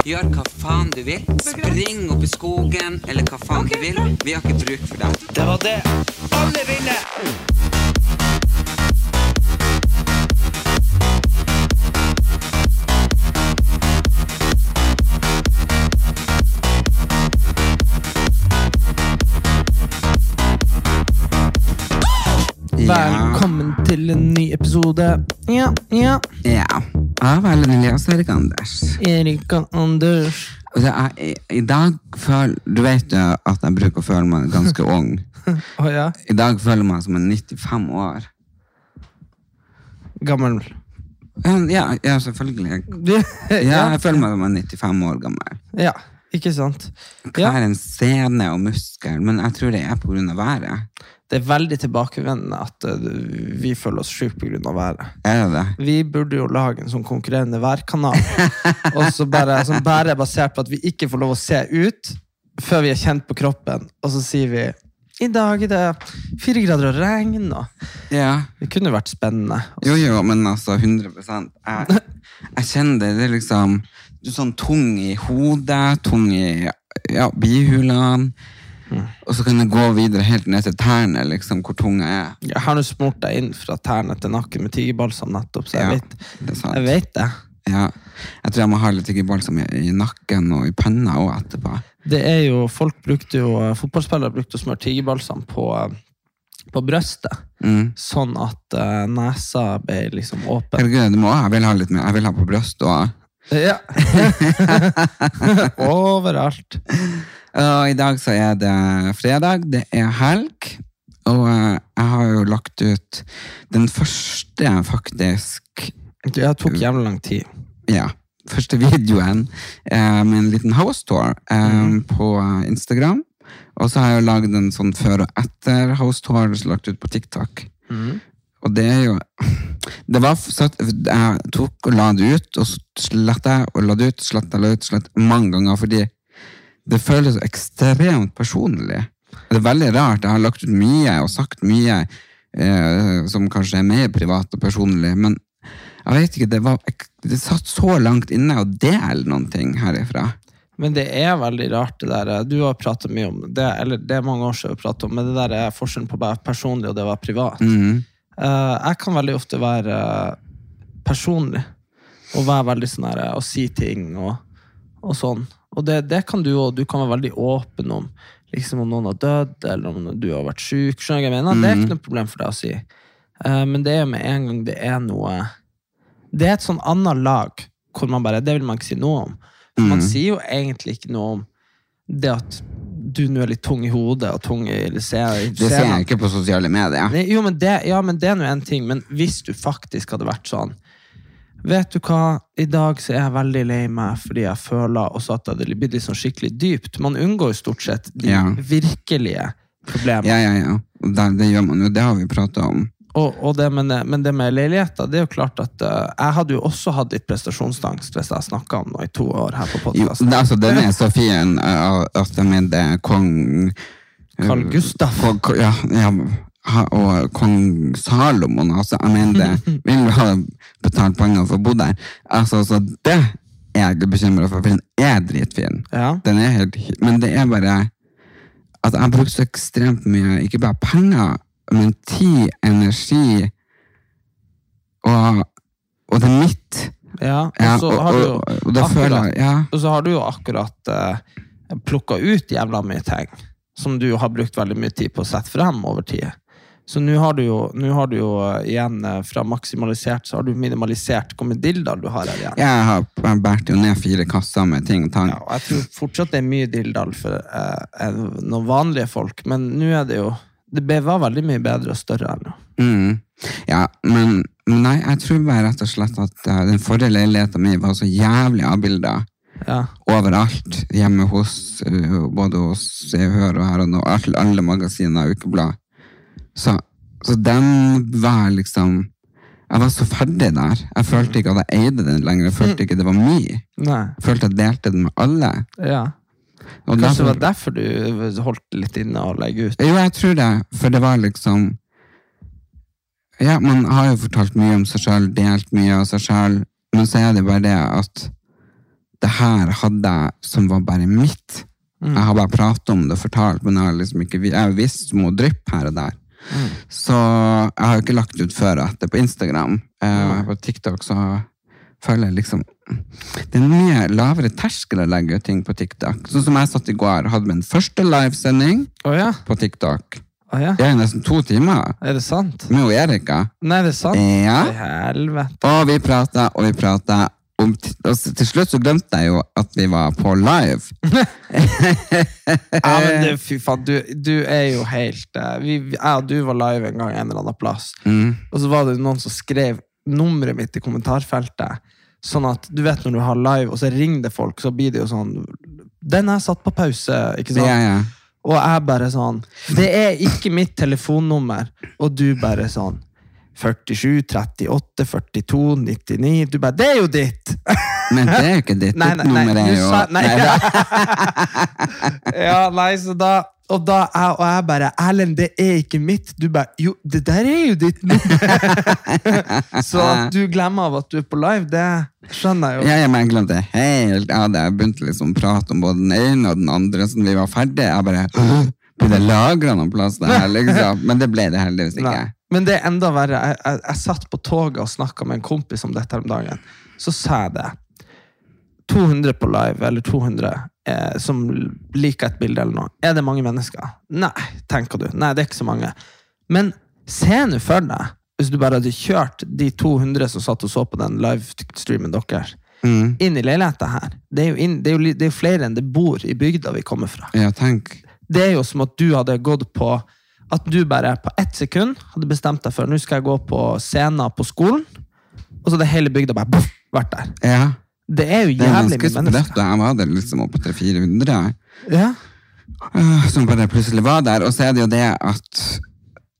Gjør hva faen du vil. Spring opp i skogen, eller hva faen du vil. Vi har ikke bruk for deg. Det var det. Alle vinner! Velkommen til en ny episode. Ja, ja. Ja. Av Elias og Erik Anders. Erik Anders. Er, i, I dag føler Du vet jo at jeg bruker å føle meg ganske ung. oh, ja. I dag føler jeg meg som en 95 år. Gammel. Ja, ja selvfølgelig. Ja, ja. jeg føler meg som en 95 år gammel. ja, ikke sant? Ja. Hver en sene og muskel, men jeg tror det er av været. Det er veldig tilbakevendende at uh, vi føler oss sjuke pga. været. Er det det? Vi burde jo lage en sånn konkurrerende værkanal, og så bare, som bare er basert på at vi ikke får lov å se ut før vi er kjent på kroppen, og så sier vi i dag er det fire grader og regn. Og Ja. det kunne vært spennende. Jo, jo, men altså 100 Jeg, jeg kjenner det. Det er liksom Du er sånn tung i hodet, tung i ja, bihulene. Og så kan jeg gå videre helt ned til tærne, liksom, hvor tung jeg er. Jeg har nå smurt deg inn fra tærne til nakken med tyggebalsam nettopp, så jeg, vet, det jeg vet det. Ja. Jeg tror jeg må ha litt tyggebalsam i, i nakken og i panna òg etterpå. Det er jo, folk brukte jo, Fotballspillere brukte å smøre tyggebalsam på, eh, på brøstet, Mm. sånn at uh, nesa ble liksom åpen. Herregud, du må, jeg vil ha litt mer. Jeg vil ha på brystet òg. Ja. Overalt. Og i dag så er det fredag, det er helg. Og eh, jeg har jo lagt ut den første, faktisk, Det tok jævlig lang tid. ja, første videoen eh, med en liten house tour eh, på Instagram. Og så har jeg jo lagd en sånn før og etter house tour lagt ut på TikTok. Og det er jo det var satt, Jeg tok og la det ut, og så sletta jeg og la det ut, sletta la ut, sletta mange ganger, fordi det føles ekstremt personlig. Det er veldig rart. Jeg har lagt ut mye og sagt mye eh, som kanskje er mer privat og personlig, men jeg vet ikke, det, var, det satt så langt inne å dele noen ting herifra. Men det er veldig rart, det der. Du har pratet mye om det, eller det er mange år siden vi pratet om, men det der er forskjellen på å være personlig og det å være privat. Mhm. Eh, jeg kan veldig ofte være eh, personlig, og være veldig sånn her, eh, og si ting og, og sånn. Og det, det kan du òg. Du kan være veldig åpen om liksom om noen har dødd, eller om du har vært syk. Skjønner jeg mener? Det er ikke noe problem for deg å si. Uh, men det er jo med en gang det er noe Det er et sånn annet lag hvor man bare Det vil man ikke si noe om. For Man sier jo egentlig ikke noe om det at du nå er litt tung i hodet og tung i Det ser jeg ikke på sosiale medier. Nei, jo, men det, ja, men det er nå en ting. Men hvis du faktisk hadde vært sånn Vet du hva, i dag så er jeg veldig lei meg fordi jeg føler også at det blitt litt sånn skikkelig dypt. Man unngår jo stort sett de Ja. virkelige problemene. Ja, ja, ja. Det, det gjør man jo. Det har vi prata om. Og, og det, men, men det med leiligheter, det er jo klart at eh, jeg hadde jo også hatt litt prestasjonsangst hvis jeg snakka om noe i to år her på Jo, podkasten. det, altså, den er så fin uh, at de mener kong Carl Gustaf. Kong- ja, ja, og kong Salomon. Altså, jeg mener det. Vil ha betalt penger for å bo der? Altså, så det er jeg ikke bekymra for, for den er dritfin. Ja. Den er helt, men det er bare at jeg har brukt så ekstremt mye, ikke bare penger, men tid, energi, og, og det er mitt. ja. Ja, Og så har jeg, ja. Så har du jo akkurat uh, plukka ut jævla mye ting som du har brukt veldig mye tid på å sette frem over tid. Så nå har har du jo eh, igjen eh, fra maksimalisert, så har du minimalisert hvor mye dilldall du har her igjen. Jeg har jeg båret jo ned fire kasser med ting og tang. Ja, og jeg tror fortsatt det er mye dilldall for eh, noen vanlige folk, men nå er det jo Det var veldig mye bedre og større her nå. Mm. Ja, men nei, jeg tror bare rett og slett at uh, den forrige leiligheten min var så jævlig avbilda. Ja. overalt. Hjemme hos, uh, både hos Se og Hør og her og nå, alle magasiner og ukeblad. Så, så den var liksom Jeg var så ferdig der. Jeg følte ikke at jeg eide den lenger. Jeg følte ikke det var min. Jeg følte jeg delte den med alle. Ja. Og Kanskje det var derfor du holdt litt inne og legge ut? Jo, jeg tror det, for det var liksom Ja, man har jo fortalt mye om seg sjøl, delt mye av seg sjøl, men så er det bare det at det her hadde jeg som var bare mitt. Jeg har bare pratet om det og fortalt, men jeg har liksom ikke Jeg har visst små drypp her og der. Så jeg har jo ikke lagt ut før og etter på Instagram. Eh, på TikTok så føler jeg liksom Det er mye lavere terskel å legge ut ting på TikTok. Sånn som jeg satt i går, hadde min første livesending oh, ja? på TikTok. Oh, ja? Det er nesten to timer Er det sant? med Erika. Nei, det er sant? Ja. Helvete. Og vi prata og vi prata. Og altså, til slutt så glemte jeg jo at vi var på live. Ja, men det, fy faen, du, du er jo helt eh, vi- Jeg og du var live en gang en eller annen plass, Mm. og så var det noen som skrev nummeret mitt i kommentarfeltet. Sånn at du vet når du har live, og så ringer det folk, så blir det jo sånn Den er satt på pause, ikke sant? Ja, ja. Og jeg bare sånn Det er ikke mitt telefonnummer. Og du bare sånn 47, 38, 42, 99 Du bare Det er jo ditt! Men det er jo ikke ditt. Nei, nei, nei, nummer er jo sa- nei. Ja, nei, så da Og da jeg, og jeg bare Erlend, det er ikke mitt. Du bare Jo, det der er jo ditt nummer! så at du glemmer av at du er på live, det skjønner jeg jo. Ja, men jeg glemte helt. Jeg hadde begynt liksom å prate om både den ene og den andre, så når vi var ferdige, jeg bare Blir det lagra noen plass det her, liksom? Men det ble det heldigvis ikke. Nei. Men det er enda verre. Jeg, jeg, jeg satt på toget og snakka med en kompis om dette om dagen. Så sa jeg det. 200 på live, eller 200 eh, som liker et bilde eller noe. Er det mange mennesker? Nei, tenker du. Nei, det er ikke så mange. Men se nå for deg, hvis du bare hadde kjørt de 200 som satt og så på den livestreamen deres, Mm. inn i leiligheta her. Det er, inn, det, er jo, det er jo flere enn det bor i bygda vi kommer fra. Ja, tenk. Det er jo som at du hadde gått på At du bare på ett sekund hadde bestemt deg for nå skal jeg gå på scenen på skolen, og så hadde hele bygda bare boff, vært der. Ja. Det er jo Det jævlig mye mennesker. Jeg var der liksom oppe på 300-400. Ja. Øh, som bare plutselig var der. Og så er det jo det at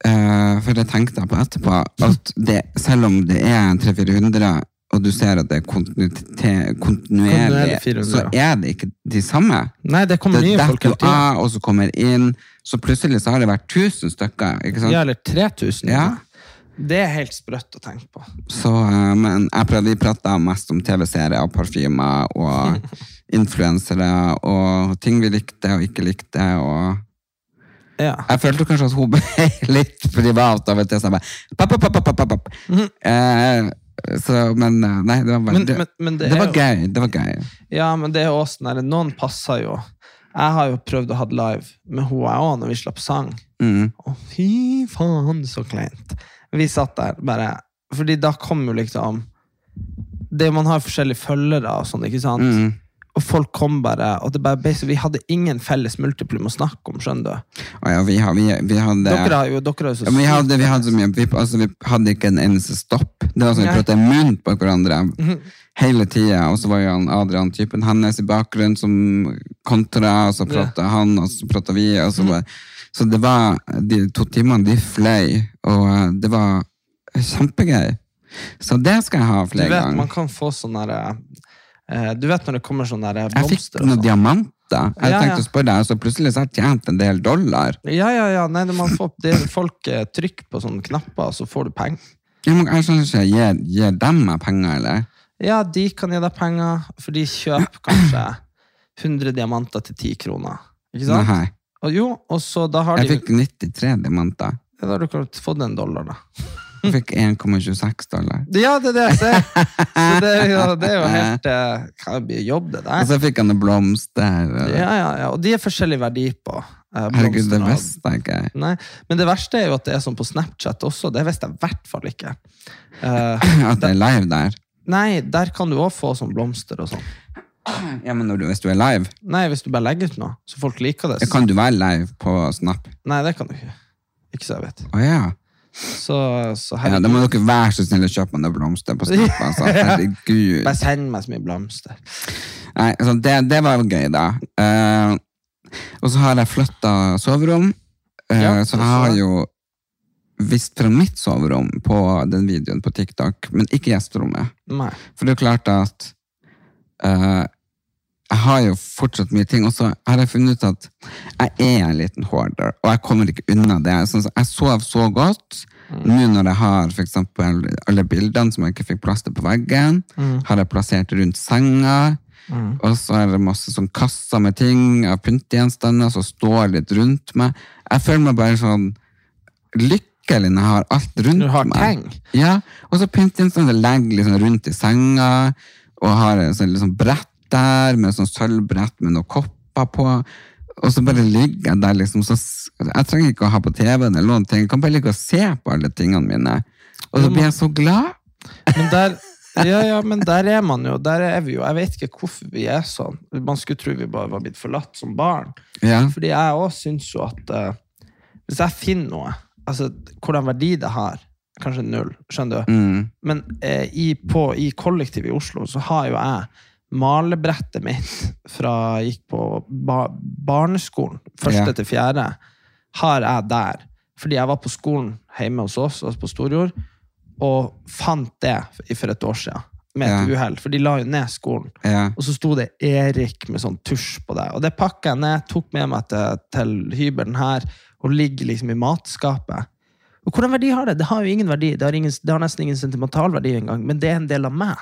uh, For det tenkte jeg på etterpå, at det, selv om det er 300-400, og du ser at det er kontinuerlig, så er det ikke de samme. Nei, det kommer Det nye folk hele tida. av, og så kommer inn. Så plutselig så har det vært 1000 stykker. ikke sant? Ja, eller 3000. Ja. Det er helt sprøtt å tenke på. Så, øh, men jeg vi prata mest om TV-serier og parfymer og influensere og ting vi likte og ikke likte. og Ja. Jeg følte kanskje at hun ble litt privat av og til. Så jeg bare papp, papp, papp, papp, papp, papp. eh, så, men eh, nei, det var bare Men, det, men, men det, det var jo, gøy. Det var gøy. Ja, men det er jo også sånn Noen passer jo. Jeg har jo prøvd å ha det live med hun jeg òg, når vi slapp sang. Mm. Å, fy faen, så kleint. Vi satt der bare Fordi da kom jo liksom det, Man har forskjellige følgere og sånn, ikke sant? Mm. Og folk kom bare Og det bare, vi hadde ingen felles multiplum å snakke om, skjønner du? Og ja, vi, har- vi, vi hadde Dere har jo, dere har jo så ja, vi, hadde, vi, hadde så mye, vi, altså, vi hadde ikke en eneste stopp. Det var sånn Vi. Mhm. pratet i munn på hverandre hele tida. Og så var jo Adrian typen hennes i bakgrunnen som kontra, og så prata han, og så prata vi. Og Mhm. så, bare... så det var De to timene, de fløy, og eh, det var kjempegøy. Så det skal jeg ha flere ganger. Du vet, ganger. man kan få sånn derre eh, Du vet når det kommer sånne der blomster Jeg fikk noen sånn? diamanter. Jeg Ja, tenkte å spørre deg, så plutselig så har jeg tjent en del dollar. Ja, ja, ja. Nei, man får, det, folk eh, trykker på sånne knapper, så får du penger. Jeg, må, jeg skjønner ikke, gir, gir dem meg penger, eller? Ja, de kan gi deg penger, for de kjøper kanskje 100 diamanter til 10 kroner. Ikke sant? Nei. Og jo, og så da har Jeg de fikk 93 diamanter. ja, Da har du fått en dollar, da. Jeg fikk 1,26 dollar. Ja, det er det jeg ser! Så det er jo, det er jo helt eh, Hva blir jobb, det der? Og så fikk han en blomster. og- Ja, ja, ja. Og de er forskjellig verdi på. eh, Herregud, det blomster og- visste jeg ikke. Nei, Men det verste er jo at det er sånn på Snapchat også. Det visste jeg i hvert fall ikke. Eh, At det er live der. nei, der kan du òg få sånn blomster og sånn. Ja, men når du, hvis du er live, Nei, hvis du bare legger ut noe, så folk liker det. kan du være live på Snap? Nei, det kan du ikke. Ikke så jeg vet. Å ja. Så, så Ja, da må dere være så snille å kjøpe meg noen blomster på Snap. Altså. Herregud. Bare send meg så mye blomster. Nei, altså, det, det var gøy, da. Uh, og så har jeg flytta soverom. uh, Ja, så jeg har jo vist fra mitt soverom på den videoen på TikTok, men ikke gjesterommet. For det er klart at eh, jeg har jo fortsatt mye ting, og så har jeg funnet ut at jeg er en liten hoarder, og jeg kommer ikke unna det. Sånn, jeg sov så godt. Nå når jeg har for eksempel alle bildene som jeg ikke fikk plass til på veggen, har jeg plassert rundt senga. Og så er det masse sånn kasser med ting av pyntegjenstander som står litt rundt meg. Jeg føler meg bare sånn lykkelig når jeg har alt rundt Du har meg. ting. Ja, og så pyntegjenstander legger liksom rundt i senga, og har et sånn liksom brett der med sånn sølvbrett med noen kopper på. Og så bare ligger jeg der liksom så, Jeg trenger ikke å ha på TV-en eller noen ting. Jeg kan bare ligge og se på alle tingene mine. Og så blir jeg så glad. Men der, ja, ja, men der er man jo. Der er vi jo. Jeg vet ikke hvorfor vi er sånn. Man skulle tro vi bare var blitt forlatt som barn. Ja. Fordi jeg òg syns jo at uh, hvis jeg finner noe, altså hvordan verdi det har, kanskje null, skjønner du, Mm. men uh, i, på, i kollektivet i Oslo så har jo jeg malebrettet mitt fra jeg gikk på ba barneskolen, første Ja. til fjerde, har jeg der. Fordi jeg var på skolen hjemme hos oss, altså på Storjord, og fant det for et år siden. Med et Ja. uhell, for de la jo ned skolen. Ja. Og så sto det Erik med sånn tusj på det. Og det pakka jeg ned, tok med meg til, til hybelen her, og ligger liksom i matskapet. Og hvordan verdi har det? Det har jo ingen verdi. Det har, ingen, det har nesten ingen sentimental verdi engang, men det er en del av meg.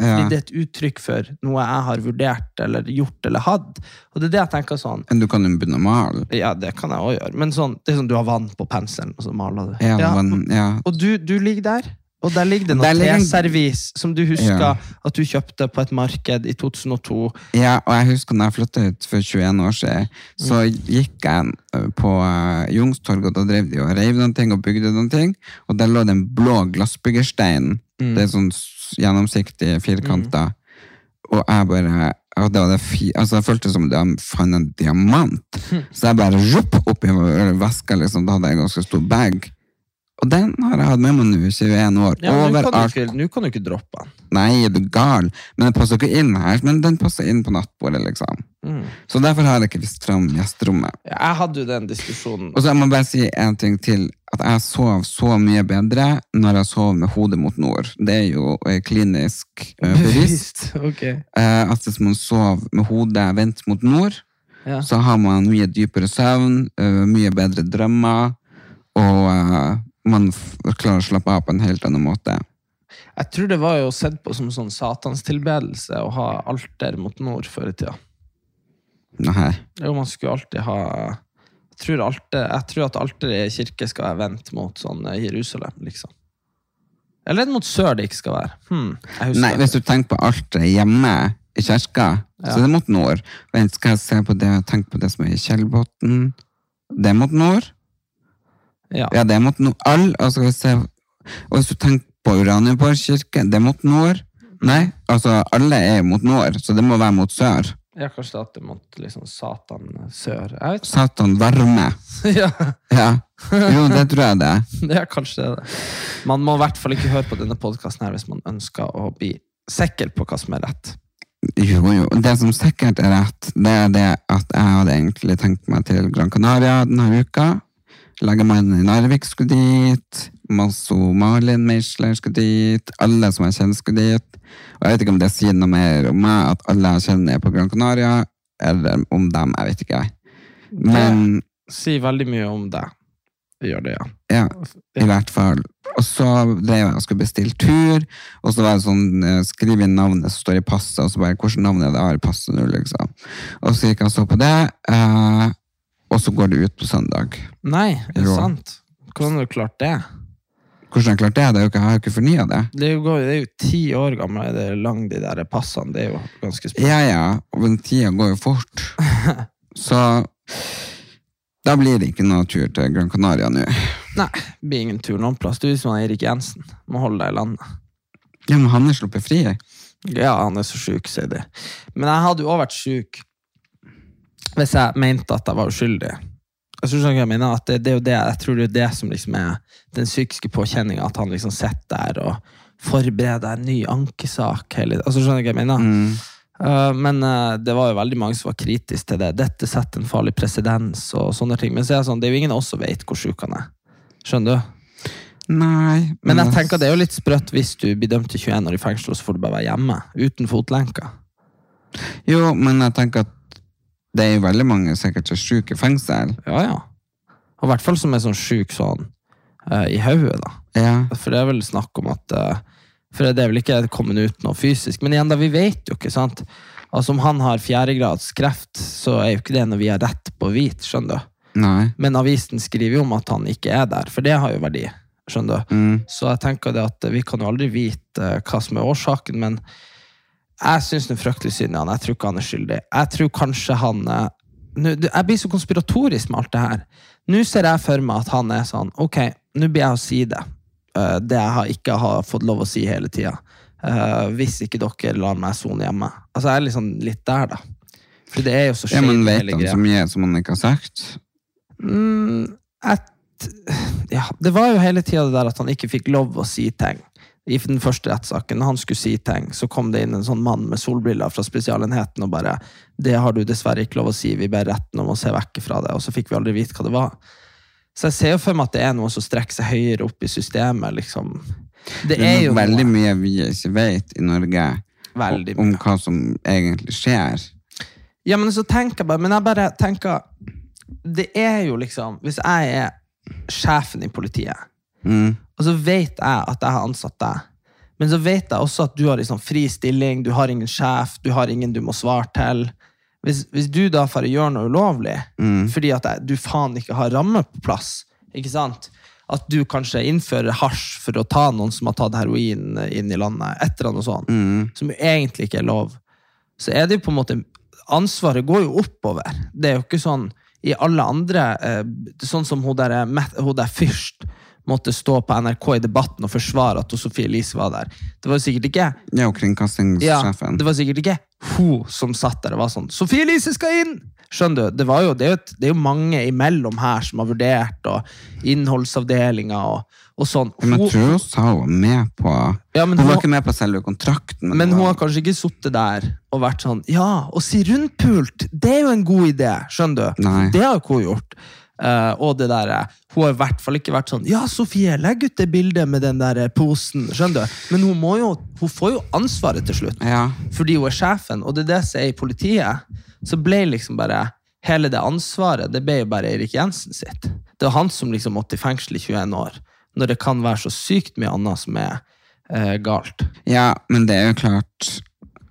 Fordi det er et uttrykk for noe jeg har vurdert eller gjort eller hatt. Og det er det jeg tenker sånn Men du kan jo begynne å male. Ja, det kan jeg òg gjøre, men sånn, det er sånn du har vann på penselen, og så maler du. Ja, Ja, men, ja. Og du, du ligger der, og der ligger det noe ligger en- teservis som du husker Ja. at du kjøpte på et marked i 2002. Ja, og jeg husker når jeg flytta ut for 21 år siden, så gikk jeg eh, på Jungstorget, Youngstorget, og da drev de og reiv noen ting og bygde noen ting, og der lå det en blå glassbyggerstein. Det er sånn gjennomsiktig Mm. Og jeg bare og det var det fi, altså Jeg følte som om de fant en diamant. Så jeg bare rupp opp i veska, liksom. Da hadde jeg en ganske stor bag. Og den har jeg hatt med meg nå i 21 år. Ja, Nå kan, du ikke- nå kan du ikke droppe den. Nei, er du gal? Men den passer ikke inn her. Men den passer inn på nattbordet, liksom. Mm. Så derfor har jeg ikke vist fram gjesterommet. Jeg hadde jo den diskusjonen. Og så jeg må bare si en ting til. At jeg sov så mye bedre når jeg sov med hodet mot nord. Det er jo eh, klinisk eh, bevisst. Ok. eh, at hvis man sover med hodet vendt mot nord, Ja. så har man mye dypere søvn, eh, mye bedre drømmer, og eh, man klarer å slappe av på en helt annen måte. Jeg tror det var jo sett på som sånn satanstilbedelse å ha alter mot nord før i tida. Nei. Jo, man skulle alltid ha Jeg tror, alter, jeg tror at alteret i kirke skal være vendt mot sånn eh, Jerusalem, liksom. Eller er mot sør det ikke skal være? Hmm, Nei, hvis du tenker på alteret hjemme i kirka, så er det mot nord. Vent, skal jeg se på det, tenk på det som er i Kjellbotn. Det er mot nord. Ja. Ja, det er mot. All, se. og hvis du tenker på Uranienborg kirke, det er mot nord. Nei, altså alle er mot nord, så det må være mot sør. ja, kanskje at det er mot liksom Satan sør. Satan varme. ja, Ja. Jo, det tror jeg det. det er kanskje det. Man må i hvert fall ikke høre på denne podkasten her hvis man ønsker å bli sikker på hva som er rett. Jo, jo. Det som sikkert er rett, det er det at jeg hadde egentlig tenkt meg til Gran Canaria denne uka. Inn i Narvik skulle dit. Masso Malin Meisler skulle dit. Alle som jeg kjenner skulle dit. Og jeg vet ikke om det sier noe mer om meg at alle jeg kjenner er på Gran Canaria, eller om dem, jeg vet ikke. jeg. Men Si veldig mye om deg. Det gjør det, ja. ja, i hvert fall. Og så drev jeg og skulle bestille tur, og så var det sånn, eh, skriv inn navnet som står i passet, og så bare, hvordan navn er det har i passet nå, liksom. Og så gikk jeg og så på det, eh, og så går det ut på søndag. Nei, er det Jo. sant? Hvordan har du klart det? Hvordan har jeg klart det? det er jo ikke, jeg har jo ikke fornya det. Det er jo, det er jo ti år gamle, det er lang de der passene. Det er jo ganske spennende. Ja, ja, og den tida går jo fort. Så da blir det ikke noe tur til Gran Canaria nå. Nei, det blir ingen tur noen plass. Du er som han Erik Jensen. Må holde deg i landet. Ja, men han er sluppet fri. Ja, han er så sjuk, sier de. Men jeg hadde jo også vært sjuk hvis jeg mente at jeg var uskyldig. Jeg du jeg mener? At det, det er jo det, jeg tror det er det som liksom er den psykiske påkjenninga, at han liksom sitter der og forbereder en ny ankesak. Hele, altså, skjønner du hva jeg mener? Uh, men uh, det var jo veldig mange som var kritiske til det. Dette setter en farlig presedens og sånne ting. Men så er det sånn, det er jo ingen av oss som vet hvor sjuk han er. Skjønner du? Nei. Men jeg tenker det er jo litt sprøtt hvis du blir dømt til 21 år i fengsel, og så får du bare være hjemme. Uten fotlenker. Jo, men jeg tenker at det er jo veldig mange sikkert så syke i fengsel. Ja, ja. Og i hvert fall som er sånn sjuk sånn eh, i hodet, da. Ja. For det er vel snakk om at eh, For det er vel ikke kommet ut noe fysisk. Men igjen, da, vi vet jo ikke, sant. Altså Om han har fjerdegrads kreft, så er jo ikke det når vi har rett på hvit, skjønner du? Nei. Men avisen skriver jo om at han ikke er der, for det har jo verdi. skjønner du? Mm. Så jeg tenker det at vi kan jo aldri vite eh, hva som er årsaken, men jeg syns det er fryktelig synd i han. Jeg tror ikke han er skyldig. Jeg tror kanskje han eh, Jeg blir så konspiratorisk med alt det her. Nå ser jeg for meg at han er sånn Ok, nå blir jeg å si det. eh, det jeg har ikke har fått lov å si hele tida. hvis ikke dere lar meg sone hjemme. Altså, jeg er liksom litt der, da. For det er jo så Ja, men vet han så mye som han ikke har sagt? Mm, et, ja, det var jo hele tida det der at han ikke fikk lov å si ting. I den første rettssaken, når han skulle si ting, så kom det inn en sånn mann med solbriller fra Spesialenheten og bare 'Det har du dessverre ikke lov å si, vi ber retten om å se vekk fra det.' Og så fikk vi aldri vite hva det var. Så jeg ser jo for meg at det er noe som strekker seg høyere opp i systemet, liksom. Det er jo veldig mye vi ikke vet i Norge om hva som egentlig skjer. Ja, men så tenker jeg bare Men jeg bare tenker Det er jo liksom Hvis jeg er sjefen i politiet Mm. Og så vet jeg at jeg har ansatt deg. Men så vet jeg også at du har liksom fri stilling, du har ingen sjef, du har ingen du må svare til. Hvis, hvis du da får gjøre noe ulovlig, fordi at jeg, du faen ikke har ramme på plass, ikke sant? At du kanskje innfører hasj for å ta noen som har tatt heroin inn i landet, et eller annet sånt, som egentlig ikke er lov, så er det jo på en måte Ansvaret går jo oppover. Det er jo ikke sånn i alle andre eh, Sånn som hun der, Met- hun der Fyrst måtte stå på NRK i debatten og forsvare at hun Sofie Elise var der. Det var sikkert ikke Ja, og ja, kringkastingssjefen. det var sikkert ikke hun som satt der og var sånn 'Sofie Elise skal inn!' Skjønner du? Det, var jo, det, er jo det er jo mange imellom her som har vurdert, og innholdsavdelinga og, og sånn. Men jeg tror hun sa hun var med på Ja, Hun var hun- ikke med på selve kontrakten. Men men hun har kanskje ikke sittet der og vært sånn Ja, å si rundpult, det er jo en god idé! Skjønner du? Nei. Det har jo ikke hun gjort. Eh, og det der, eh, Hun har i hvert fall ikke vært sånn Ja, Sofie, legg ut det bildet med den der eh, posen. Skjønner du? Men hun, må jo, hun får jo ansvaret til slutt. Ja. Fordi hun er sjefen, og det er det som er i politiet. Så ble liksom bare Hele det ansvaret det ble jo bare Erik Jensen sitt. Det var han som liksom måtte i fengsel i 21 år. Når det kan være så sykt mye annet som er uh, galt. ja, men det er jo klart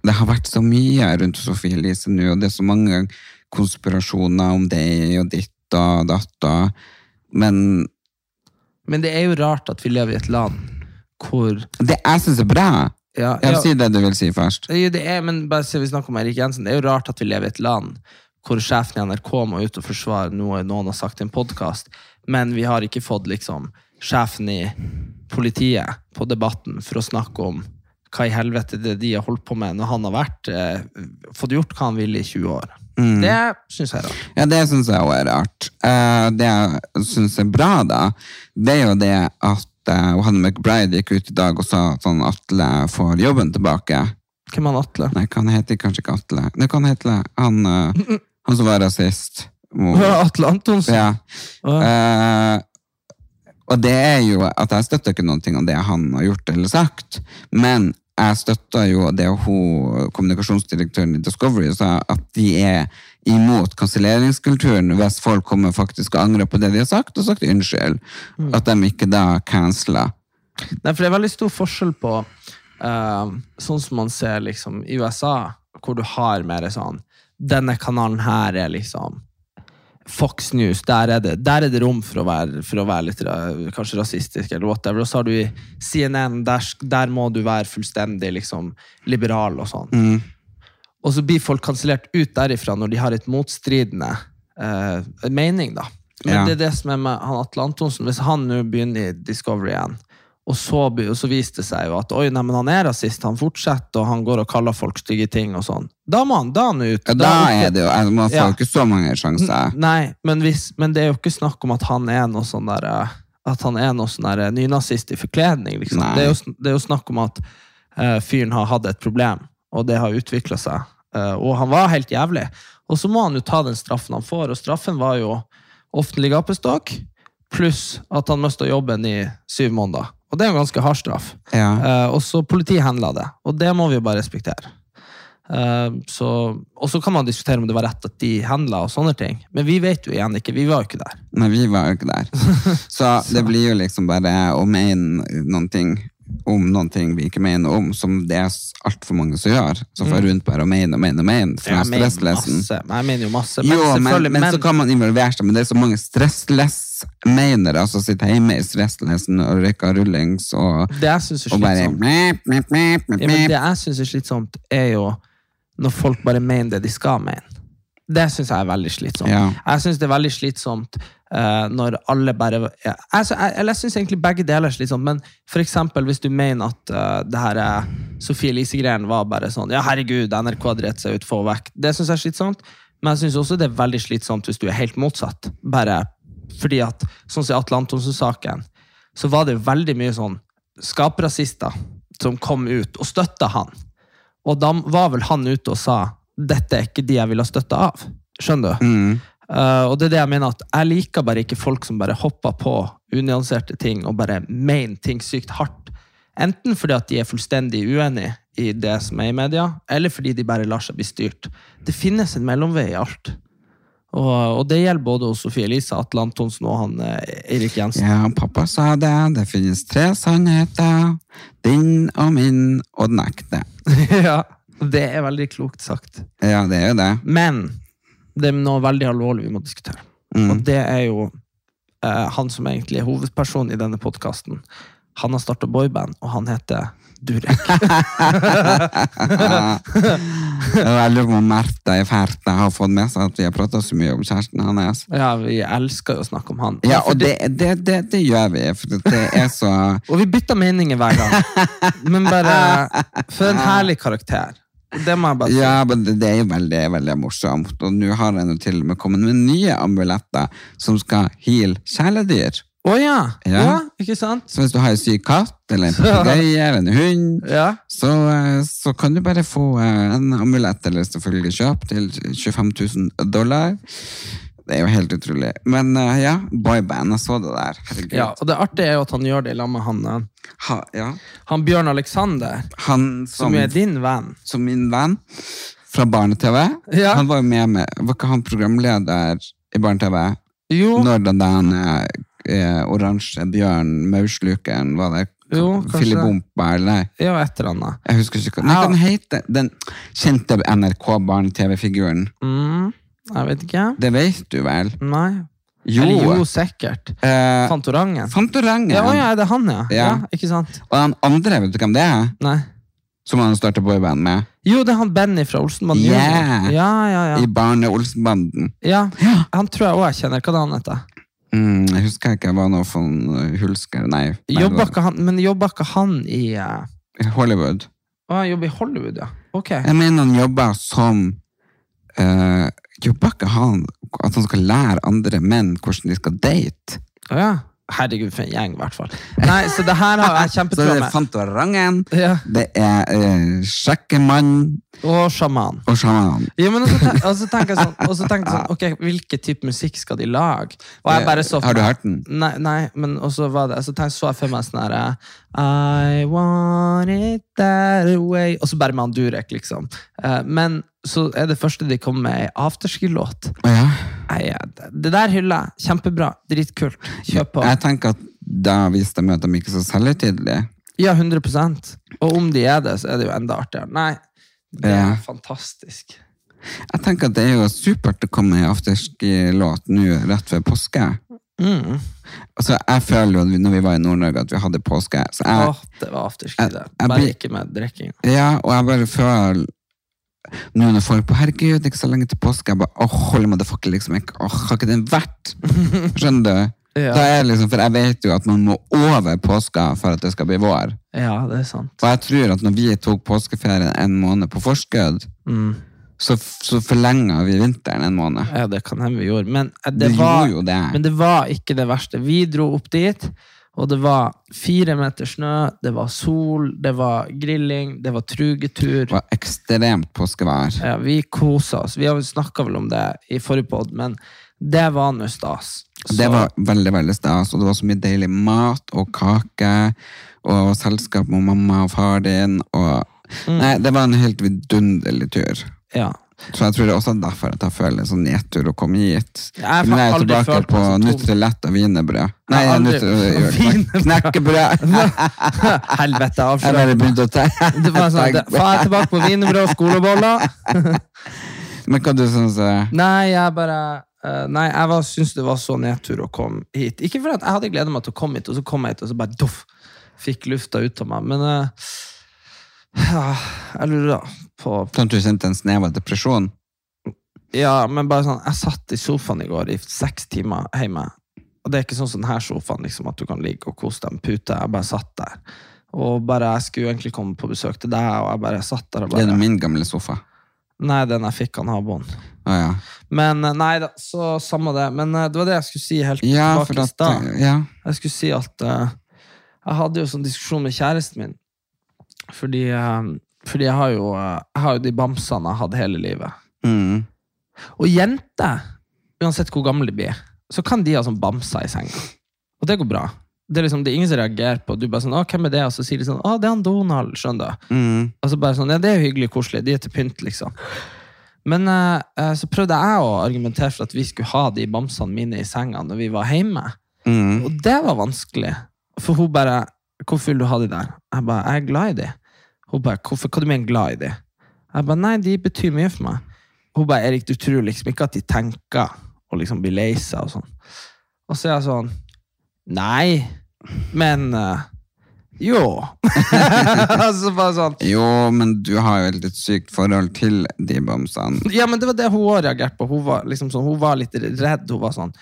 Det har vært så mye rundt Sofie Elise nå, og det er så mange konspirasjoner om det og ditt og datt og Men Men det er jo rart at vi lever i et land hvor det jeg syns er bra ja, Jeg ja, Si det du vil si først. Det er, men bare se, vi snakker om Erik Jensen. Det er jo rart at vi lever i et land hvor sjefen i NRK må ut og forsvare noe noen har sagt i en podkast, men vi har ikke fått liksom sjefen i politiet på Debatten for å snakke om hva i helvete det de har holdt på med når han har vært eh, fått gjort hva han ville i 20 år. Det syns jeg er rart. Ja, det syns jeg også er rart. Uh, det jeg syns er bra, da, det er jo det at uh, Hanne McBride gikk ut i dag og sa at sånn Atle får jobben tilbake. Hvem er han Atle? Nei, han heter kanskje ikke Atle. Nei, han heter han, uh, han som var rasist. Atle Antonsen? Ja. Uh. Og det er jo at jeg støtter ikke noen ting av det han har gjort eller sagt, men jeg støtter jo det hun, kommunikasjonsdirektøren i Discovery sa, at de er imot kanselleringskulturen hvis folk kommer faktisk og angrer på det de har sagt, og sagt unnskyld. At de ikke da canceler. Nei, for det er veldig stor forskjell på uh, sånn som man ser liksom i USA, hvor du har mer sånn Denne kanalen her er liksom Fox News. Der er det, der er det rom for å være, for å være litt kanskje rasistisk, eller whatever. Og så har du i CNN, der, der må du være fullstendig liksom liberal og sånn. Og så blir folk kansellert ut derifra når de har et motstridende eh, mening, da. Men Ja. det er det som er med han Atle Antonsen. Hvis han nå begynner i Discovery igjen, Og så, så viste det seg jo at oi, nei, men han er rasist, han fortsetter, og han går og kaller folk stygge ting og sånn. Da må han, da han ut. Ja, da er det jo altså, Man får Ja. ikke så mange sjanser. Nei, men, hvis, men det er jo ikke snakk om at han er noe sånn der eh, At han er noe sånn der eh, nynazist i forkledning. Liksom. Det, er jo, det er jo snakk om at uh, fyren har hatt et problem, og det har utvikla seg. Uh, og han var helt jævlig. Og så må han jo ta den straffen han får, og straffen var jo offentlig gapestokk, pluss at han mista jobben i syv måneder. Og det er jo en ganske hard straff. Ja. Uh, og så politiet handla det, og det må vi jo bare respektere. Eh, så, og så kan man diskutere om det var rett at de handla, og sånne ting. Men vi vet jo igjen ikke, vi var jo ikke der. Nei, vi var jo ikke der. Så det blir jo liksom bare å mene noen ting om noen ting vi ikke mener om, som det er altfor mange som gjør. Som får rundt bare og mener og mener og mener. For Mm. Jeg jeg mener masse, men jeg mener jo masse. Men Jo, men, men, så kan man involvere seg, men det er så mange stressless-menere som sitter hjemme i stresslessen og røyker rullings og, det jeg synes er og bare slitsomt, mep, mep, mep, ja, men det jeg synes er slitsomt, er jo når folk bare mener det de skal mene. Det syns jeg er veldig slitsomt. Ja. Jeg syns det er veldig slitsomt når alle bare ja, altså, jeg, Eller jeg syns egentlig begge deler er slitsomt, men for eksempel hvis du mener at uh, det her er Sofie Elise-greien var bare sånn Ja, herregud, NRK har dritt seg ut, få vekk. Det syns jeg er slitsomt, men jeg syns også det er veldig slitsomt hvis du er helt motsatt. Bare fordi at, sånn som i Atle Antonsen-saken, så var det veldig mye sånn skaprasister som kom ut og støtta han. Og da var vel han ute og sa dette er ikke de jeg ville ha støtte av. Skjønner du? Mm. Uh, og det er det jeg mener at jeg liker bare ikke folk som bare hopper på unyanserte ting og bare mener ting sykt hardt. Enten fordi at de er fullstendig uenig i det som er i media, eller fordi de bare lar seg bli styrt. Det finnes en mellomvei i alt. Og, og det gjelder både hos Sofie Elise, Atle Antonsen og han eh, Eirik Jensen. Ja, pappa sa det. Det finnes tre sannheter. Din og min og den ekte. ja, det er veldig klokt sagt. Ja, det er jo det. Men det er noe veldig alvorlig vi må diskutere. Mm. Og det er jo eh, han som egentlig er hovedpersonen i denne podkasten. Han har starta boyband, og han heter Durek. Jeg lurer på om Märtha i Færta har fått med seg at vi har prata så mye om kjæresten hans. ja, vi elsker jo å snakke om han. Ja, og det, det, det, det gjør vi, for det er så og vi bytter meninger hver gang. Men bare For en herlig karakter. Det må jeg bare si. Ja, men det, er jo veldig, veldig morsomt. Og nå har jeg til og med kommet med nye amuletter som skal heale kjæledyr. Å ja. Ja. ja! Ikke sant? Så hvis du har en syk katt, eller en papegøye, eller en hund, Ja. så, eh, så kan du bare få eh, en amulett, eller selvfølgelig kjøp, til 25 000 dollar. Det er jo helt utrolig. Men uh, ja, boyband, jeg så det der. Herregud. ja. Og det artige er jo at han gjør det i lag med han, eh, Ha, ja. han Bjørn Alexander, Han som som, er din venn. som min venn fra Barne-TV, Ja. han var jo med med, var ikke han programleder i Barne-TV? Jo, Når den der eh, oransje bjørn, mauslukeren, var det? Jo, kanskje. Filibompa, eller ja, et eller annet. Jeg husker ikke hva Nei, den heter. Den kjente NRK-barne-TV-figuren. Mm, jeg vet ikke. Det vet du vel? Nei. Jo. Eller jo, sikkert. Eh, Fantorangen. Fantorangen. Ja, å ja, er han, ja? Ja. ja? Ikke sant? Og den andre, vet du hvem det er? Nei. Som han starta boyband med? Jo, det er han Benny fra Olsenbanden. Yeah. Ja, Ja, ja, I. Barne-Olsenbanden. ja. Han tror jeg òg jeg kjenner. Hva er det han heter? Mm, jeg husker ikke, det var noe for Hulsker Nei. nei, Jobba ikke han, men jobba ikke han i uh... Hollywood. Å, han jobber i Hollywood, ja. Ok. Jeg mener han jobber som uh, Ikke han at han skal lære andre menn hvordan de skal date? Oh, ja. Herregud, for en gjeng, i hvert fall. Nei, så det her har jeg Så det er med. Fantorangen, Ja. det er uh, Sjekkemann Og sjaman. og Sjaman. Ja, men og så ten- tenker jeg sånn, og så tenker sånn Ok, hvilken type musikk skal de lage? Og jeg bare så Har du hørt den? Nei, nei men og så var det Så tenkte, så jeg for meg sånn herre I want it that away. Og så bare med han Durek, liksom. Eh, men så er det første de kommer med, ei afterski-låt. Ja. Det- der hyller jeg. Kjempebra. Dritkult. Kjøp på. Jeg tenker at da viser de at de ikke er så selvhøytidelige. Ja, 100% Og om de er det, så er det jo enda artigere. Nei, det er Ja. fantastisk. Jeg tenker at det er jo supert å komme med afterski-låt nå rett før påske. Mm. Altså, jeg føler jo når vi var i Nord-Norge at vi hadde påske. Så jeg, Åh, det var afterski, det. Bare ikke med drikking. Ja, og jeg bare føler nå når folk på herregud, ikke så lenge til påske, jeg bare åh, holy motherfucker, liksom ikke, åh, har ikke den vært? Skjønner du? Ja. Da er liksom, for jeg vet jo at man må over påska for at det skal bli vår. Ja, det er sant. Og jeg tror at når vi tok påskeferien en måned på forskudd, Mm. Så, så forlenga vi vinteren en måned. Ja, det kan hende vi gjorde. Men eh, det, Vi var, gjorde det. men det var ikke det verste. Vi dro opp dit, og det var fire meter snø, det var sol, det var grilling, det var trugetur. Det var ekstremt påskevær. Ja, vi kosa oss. Vi har snakka vel om det i forrige pod, men det var nå stas. Så- Det var veldig veldig stas, og det var så mye deilig mat og kake og selskap med mamma og far din. Og, Mm. Nei, det var en helt vidunderlig tur. Ja. Så jeg tror det er også derfor at jeg føler sånn nedtur å komme hit. Jeg Nå er jeg tilbake på. Nutrelett og wienerbrød. Nei, Jeg Nutre- Wienerbrød. knekkebrød. Helvete, Jeg bare begynte å tenke. Det var sånn, Faen, jeg er tilbake på wienerbrød og skoleboller. Men hva du syns eh, Nei, jeg bare Nei, jeg var- syntes det var så nedtur å komme hit. Ikke fordi jeg hadde gleda meg til å komme hit, og så kom jeg hit, og så bare doff, fikk lufta ut av meg. Men ja, jeg lurer da på at du kjente en snev av depresjon? Ja, men bare sånn Jeg satt i sofaen i går i seks timer hjemme. Og det er ikke sånn som denne sofaen, liksom, at du kan ligge og kose deg med pute. Jeg bare satt der. Og bare, Jeg skulle egentlig komme på besøk til deg, og jeg bare satt der og Det er min gamle sofa. Nei, den jeg fikk av naboen. Ah, ja. Men eh, nei da, så samme det. Men eh, det var det jeg skulle si helt Ja, tilbake i stad. Ja. Jeg skulle si at uh, jeg hadde jo sånn diskusjon med kjæresten min. Fordi, eh, fordi jeg, har jo, jeg har jo de bamsene jeg har hatt hele livet. Mm. Og jenter, uansett hvor gamle de blir, så kan de ha sånn bamser i senga. Og det går bra. Det er liksom, det er ingen som reagerer på Du bare sånn, å, hvem er det? Og så sier de sånn, å, det er han Donald, skjønner du. Mm. Og så bare sånn, ja, det er jo hyggelig koselig, de er til pynt, liksom. Men eh, eh, så prøvde jeg å argumentere for at vi skulle ha de bamsene mine i senga når vi var hjemme. Mm. Og det var vanskelig. For hun bare Hvorfor vil du ha de der? Jeg bare, jeg er glad i de. Hun bare, hvorfor, hva du mener glad i de? Jeg bare, nei, de betyr mye for meg. Hun bare, Erik, du tror liksom ikke at de tenker og liksom blir lei seg og sånn. Og så er jeg sånn, nei, men uh, jo. altså bare sånn, Jo, men du har jo et litt sykt forhold til de bamsene. Ja, men det var det hun òg reagerte på. Hun var, liksom sånn, hun var litt redd. Hun var sånn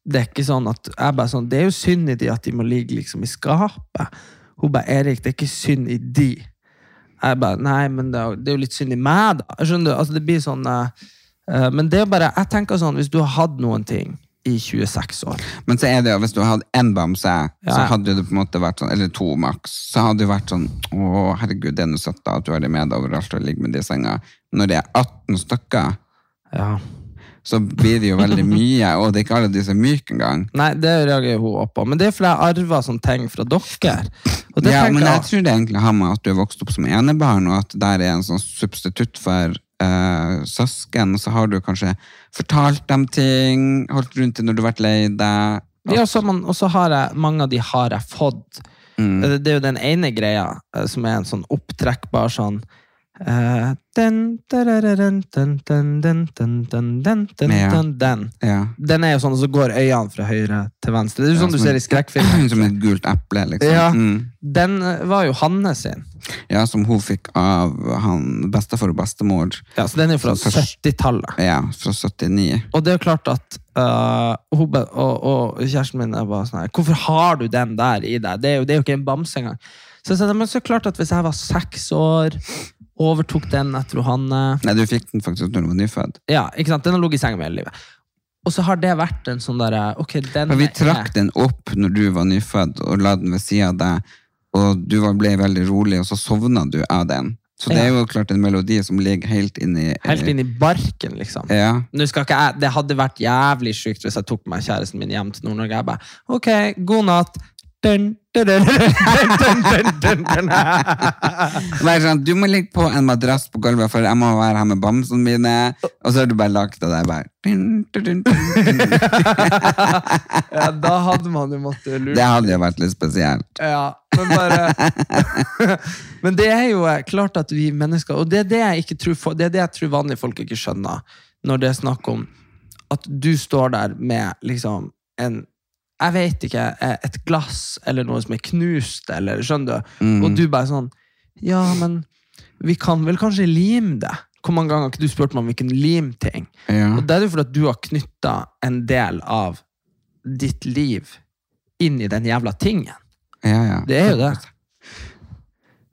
Det er ikke sånn at jeg bare sånn, Det er jo synd i de at de må ligge liksom i skapet. Hun bare 'Erik, det er ikke synd i de'. Jeg bare Nei, men det er, det er jo litt synd i meg, da. Skjønner du? Altså, det blir sånn eh, Men det er bare Jeg tenker sånn, hvis du har hatt noen ting i 26 år Men så er det jo, hvis du hadde én bamse, så hadde det på en måte vært sånn, eller to maks, så hadde det vært sånn Å, herregud, det er noe søtt da, at du har det med deg overalt og ligger med det i senga. Når det er 18 stykker, Ja. Så blir det jo veldig mye, og det er ikke alle de som er myke engang. Nei, det reagerer hun også på. Men det er fordi jeg arva sånne ting fra dere. Ja, men jeg tror det egentlig har med at du er vokst opp som enebarn, og at der er en sånn substitutt for uh, søsken, og så har du kanskje fortalt dem ting, holdt rundt dem når du har vært lei deg. Ja, og så har jeg, mange av de har jeg fått. Mm. Det, det er jo den ene greia eh, som er en sånn opptrekkbar sånn eh, den, Ja. er jo sånn, og så går øynene fra høyre til venstre. Det er jo sånn Ja, du ser i skrekkfilmer. Som et gult eple, liksom. Ja. Mm. Den eh, var jo Hanne sin. Ja, som hun fikk av han bestefar og bestemor. Ja, så den er jo fra 70-tallet. Ja, fra 79. Og det er jo klart at uh, hun, og, og kjæresten min er bare sånn her Hvorfor har du den der i deg? Det er jo, det er jo ikke en bamse engang. Så jeg sa, men så klart at hvis jeg var seks år, overtok den etter han Nei, du fikk den faktisk når du var nyfødt. Ja, ikke sant? Den har ligget i senga mi hele livet. Og så har det vært en sånn derre okay, Vi trakk vi er- den opp når du var nyfødt, og la den ved sida av deg, og du ble veldig rolig, og så sovna du av den. Så det er jo klart en melodi som ligger helt inni Helt inn i barken, liksom. Ja. Jeg, det hadde vært jævlig sjukt hvis jeg tok med kjæresten min hjem til Nord-Norge. Jeg bare Ok, god natt. Dun, dun, dun, sånn, du må ligge på en madrass på gulvet, for jeg må være her med bamsene mine. Og så har du bare lagt deg bare dun, dun. Ja, da hadde man jo måttet lure Det hadde jo vært litt spesielt. Ja, men bare Men det er jo eh, klart at vi mennesker Og det er det jeg ikke tror for, Det er det jeg tror vanlige folk ikke skjønner Når det er snakk om At du står der med liksom En Jeg vet ikke eh, Et glass Eller noe som er knust Eller skjønner du Mm. Og du bare sånn Ja, men Vi kan vel kanskje lime det Hvor mange ganger har ikke du spurt meg om vi kunne lime ting Ja. og det er jo fordi at du har knytta en del av ditt liv inn i den jævla tingen. Ja, ja. Det er jo det.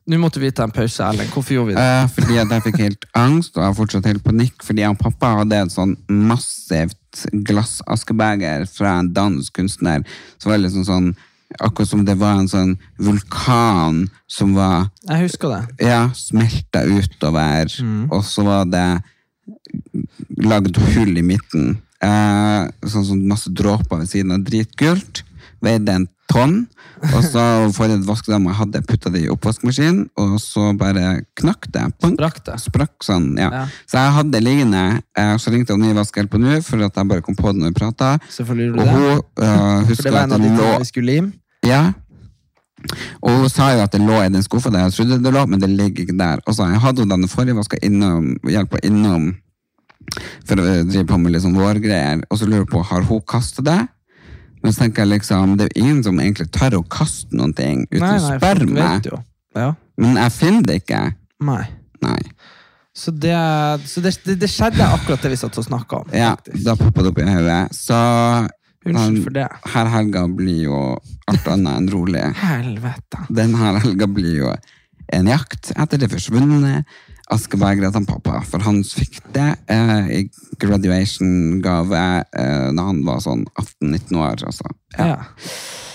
Nå måtte vi ta en pause, Ellen. Hvorfor gjorde vi det? Eh, fordi at jeg fikk helt angst, og har fortsatt helt panikk, fordi jeg og pappa hadde et sånn massivt glassaskebeger fra en dansk kunstner, som var liksom sånn, akkurat som det var en sånn vulkan som var, Jeg husker det. ja, smelta utover, og så var det lagd hull i midten, eh, sånn som masse dråper ved siden av dritgult, veide en tonn, og så forrige jeg hadde putta det i oppvaskmaskinen, og så bare knakk det. Sprakk det. Sprakk sånn, ja. Ja. Så jeg hadde det liggende, og så ringte jeg nyvaskhjelp på nå, for at jeg bare kom på det når vi prata. Og hun uh, For husker det var at en av det de lå vi skulle lim. ja. Og hun sa jo at det lå i den skuffa der jeg trodde det lå, men det ligger ikke der. Og så hadde hun den forrige vaska innom, hjelpa innom for å drive på med litt sånn vårgreier, og så lurer jeg på, har hun kastet det? Men så tenker jeg liksom, det er jo ingen som egentlig tør å kaste noen ting uten Nei, å nei, spørre folk meg. Ja. Men jeg finner det ikke. Nei. Nei. Så, det, så det, det, det skjedde akkurat det vi satt og snakka om. Ja, da poppa det opp i hodet. Så Unnskyld for det. her helga blir jo alt annet enn rolig. Helvete. Denne helga blir jo en jakt etter det forsvunne askebegeret han pappa. For han fikk det eh, i graduation-gave eh, da han var sånn 18-19 år. Altså. Ja.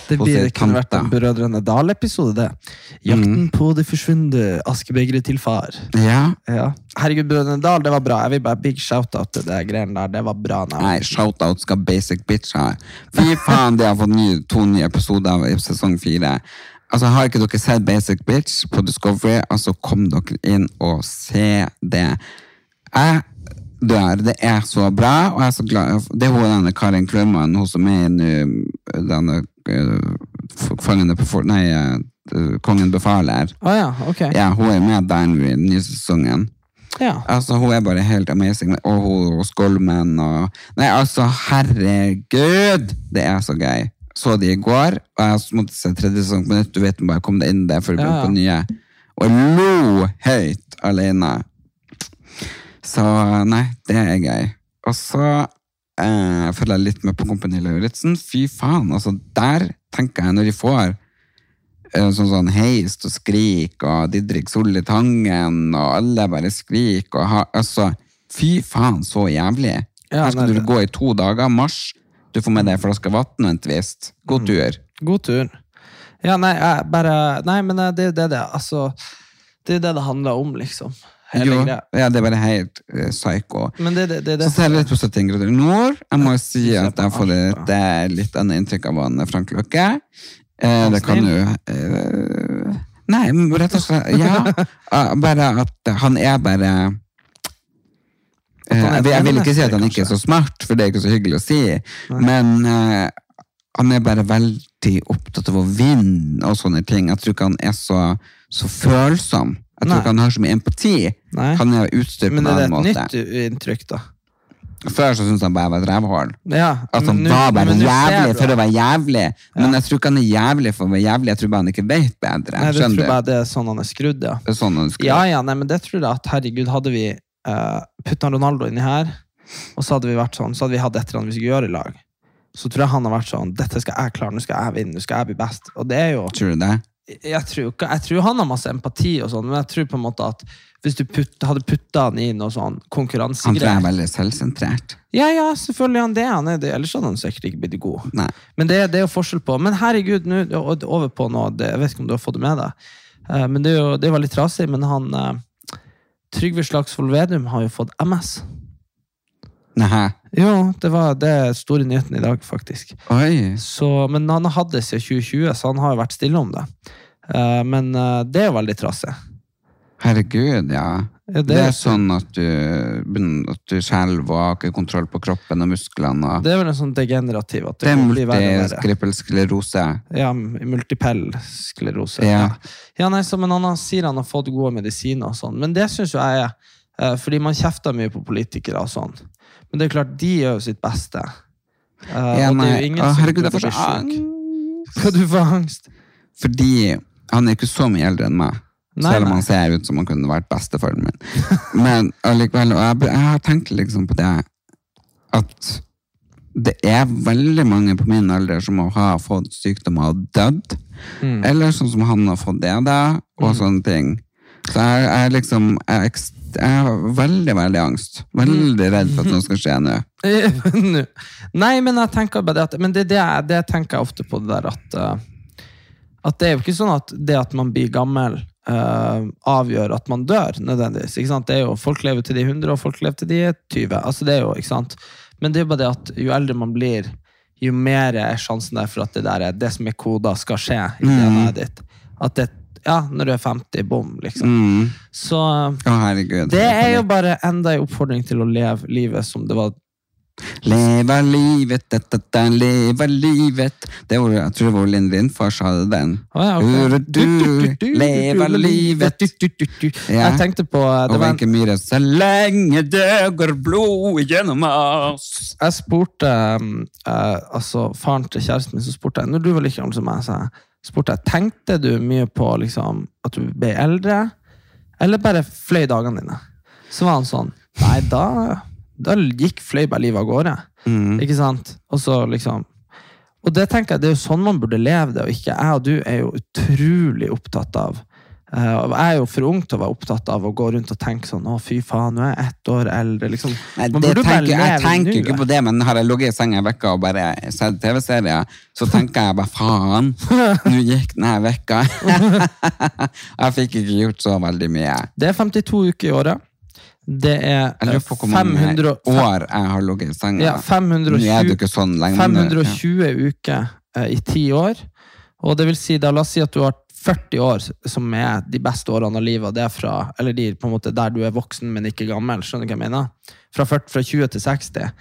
Det, Hos blir, det kunne vært en. Brødrene Dal-episode, det. Jakten på det forsvunne askebegeret til far. Ja. Ja. Herregud, Brødrene Dal, det var bra. Jeg vil bare Big shout-out til det greiene der. Det var bra. navn. Nei, shout-out skal Basic Bitch ha. Fy faen, de har fått ny, to nye episoder i sesong fire. Altså, Har ikke dere sett Basic Bitch på Discovery, altså kom dere inn og se det. Jeg dør. Det er så bra, og jeg er så glad. Det er hun denne Karin Klumman, hun som er i nå, denne uh, Fangene på. Nei, eh, Kongen befaler. Å ja, ok. Ja, hun er med der nå i den nye sesongen. Ja. Altså, hun er bare helt amazing. Og hun og Skolmen og Nei, altså, herregud! Det er så gøy. Så de i går, og jeg måtte se tredje sesong på nytt. Du vet bare kom det inn der før det Ja, på nye. Og lo høyt alene. Så nei, det er gøy. Og så eh, følger jeg litt med på Kompani Lauritzen. Fy faen, altså der tenker jeg når de får eh, sånn sånn heist og skrik og Didrik Solli Tangen og alle bare skrik og ha, altså, fy faen så jævlig. Ja, Her skal nei, du gå i to dager, mars. Du får med deg en flaske vann og en twist. Mm. God tur. God tur. Ja, nei, jeg bare Nei, men eh, det er jo det det Altså, det er jo det det handler om, liksom. Hele Jo, greia. ja, det er bare helt uh, psycho. Men det, det, det, det Så ser jeg litt på 71 grader nord. Jeg må jo si at jeg får et eh, litt annet inntrykk av han Frank Løkke. Eh, det kan jo eh, Nei, rett og slett Ja. eh, bare at han er bare eh, jeg, vil- jeg vil ikke si at han ikke er så smart, for det er ikke så hyggelig å si, men eh, han er bare veldig opptatt av å vinne og sånne ting. Jeg tror ikke han er så, så følsom. Jeg tror Nei. ikke han har så mye empati. Nei. Han er utstyrt på en Men en er det annen et nytt inntrykk, da? Før så syntes han bare jeg var et rævhål. Ja, At han nu, var bare men jævlig for å være jævlig. Men jeg tror ikke han er jævlig for å være jævlig, jeg tror bare han ikke vet bedre. Nei, du tror bare det er sånn han er skrudd, ja. Det er sånn han skulle. Ja, ja, nei, men det tror jeg at herregud, hadde vi uh, putta Ronaldo inni her, og så hadde vi vært sånn, så hadde vi hatt et eller annet vi skulle gjøre i lag. Så tror jeg han har vært sånn Dette skal jeg klare, nå skal jeg vinne, nå skal jeg bli best. Og det er jo Tror du det? Jeg tror, jeg tror han har masse empati, og sånn, men jeg tror på en måte at hvis du putt, hadde putta han i noe sånn Han tror jeg er veldig selvsentrert. Ja, ja, selvfølgelig han det. Han er det. Ellers hadde han sikkert ikke blitt god. Nei. Men det, det er jo forskjell på Men herregud, nå over på noe Jeg vet ikke om du har fått det med deg. Eh, men det er jo det er veldig trasig. Men han eh, Trygve Slagsvold Vedum har jo fått MS. Nei. Jo, det var det store nyheten i dag, faktisk. Så, men han har hatt det siden 2020, så han har jo vært stille om det. Eh, men eh, det er jo veldig trasig. Herregud, ja. Ja, Det er sånn at du, at du skjelver og har ikke kontroll på kroppen og musklene. Og Det er vel en sånn degenerativ at det, det er blir og Ja, multipell sklerose. Ja. Ja. nei, så, men han sier han har fått gode medisiner og sånn. Men det syns jo jeg er eh, Fordi man kjefter mye på politikere og sånn. Men det er klart, de gjør jo sitt beste. Eh, Ja, og det er jo ingen Å, som herregud, jeg burde får bli så syk. angst. Skal du får angst? Fordi han er ikke så mye eldre enn meg. Nei, selv om han ser ut som han kunne vært bestefaren min. Men allikevel, og jeg, jeg har tenkt liksom på det at det er veldig mange på min alder som har fått sykdommer og dødd. Mm. Eller sånn som han har fått det, da, og sånne ting. Så jeg, jeg er liksom jeg, jeg har veldig, veldig angst. Veldig redd for at noe skal skje nå. Nei, men jeg tenker bare at Men det, det, det tenker jeg ofte på det der at eh, At det er jo ikke sånn at det at man blir gammel eh, avgjør at man dør, nødvendigvis. Ikke sant? Det er jo, folk lever til de er 100, og folk lever til de er 20. Altså det er jo, ikke sant? Men det er jo bare det at jo eldre man blir, jo mer er sjansen der for at det der er det som er koda, skal skje i DNA-et ditt. At det, ja, når du er 50, bom, liksom. Mm. Så oh, det er jo bare enda en oppfordring til å leve livet som det var Leve livet, dette, dette, leve livet. Det var, jeg tror det var Linn Lindfors hadde den. Å ja, ok. du, du, leve livet. Ja. Jeg tenkte på det Og Wenche Myhre, så lenge det går blod gjennom oss. Jeg spurte um, eh, altså faren til kjæresten min, så spurte jeg, når du var like gammel som meg, så spurte jeg, tenkte du mye på liksom, at du ble eldre, eller bare fløy dagene dine? Så var han sånn, nei, da, da gikk fløy bare livet av gårde. Ikke sant? Og så liksom Og det tenker jeg, det er jo sånn man burde leve det, og ikke jeg og du er jo utrolig opptatt av Uh, Jeg er jo for ung til å være opptatt av å gå rundt og tenke sånn Å, fy faen, nå er jeg ett år eldre. Liksom. Nei, tenker, jeg tenker ikke på det, men har jeg ligget i senga en uke og bare sett TV-serier, så tenker jeg bare faen, nå gikk denne vekka. jeg fikk ikke gjort så veldig mye. Det er 52 uker i året. Det er Jeg lurer på hvor mange 500, år jeg har ligget i senga. ja, 520, Nå er det ikke sånn lenge. men det- ja. uker eh, i ti år. Og det vil si, da, la oss si at du har 40 år, som er de beste årene av livet. Det er fra, eller de på en måte der du er voksen, men ikke gammel. Skjønner du hva jeg mener? Fra, 40, fra 20 til 60.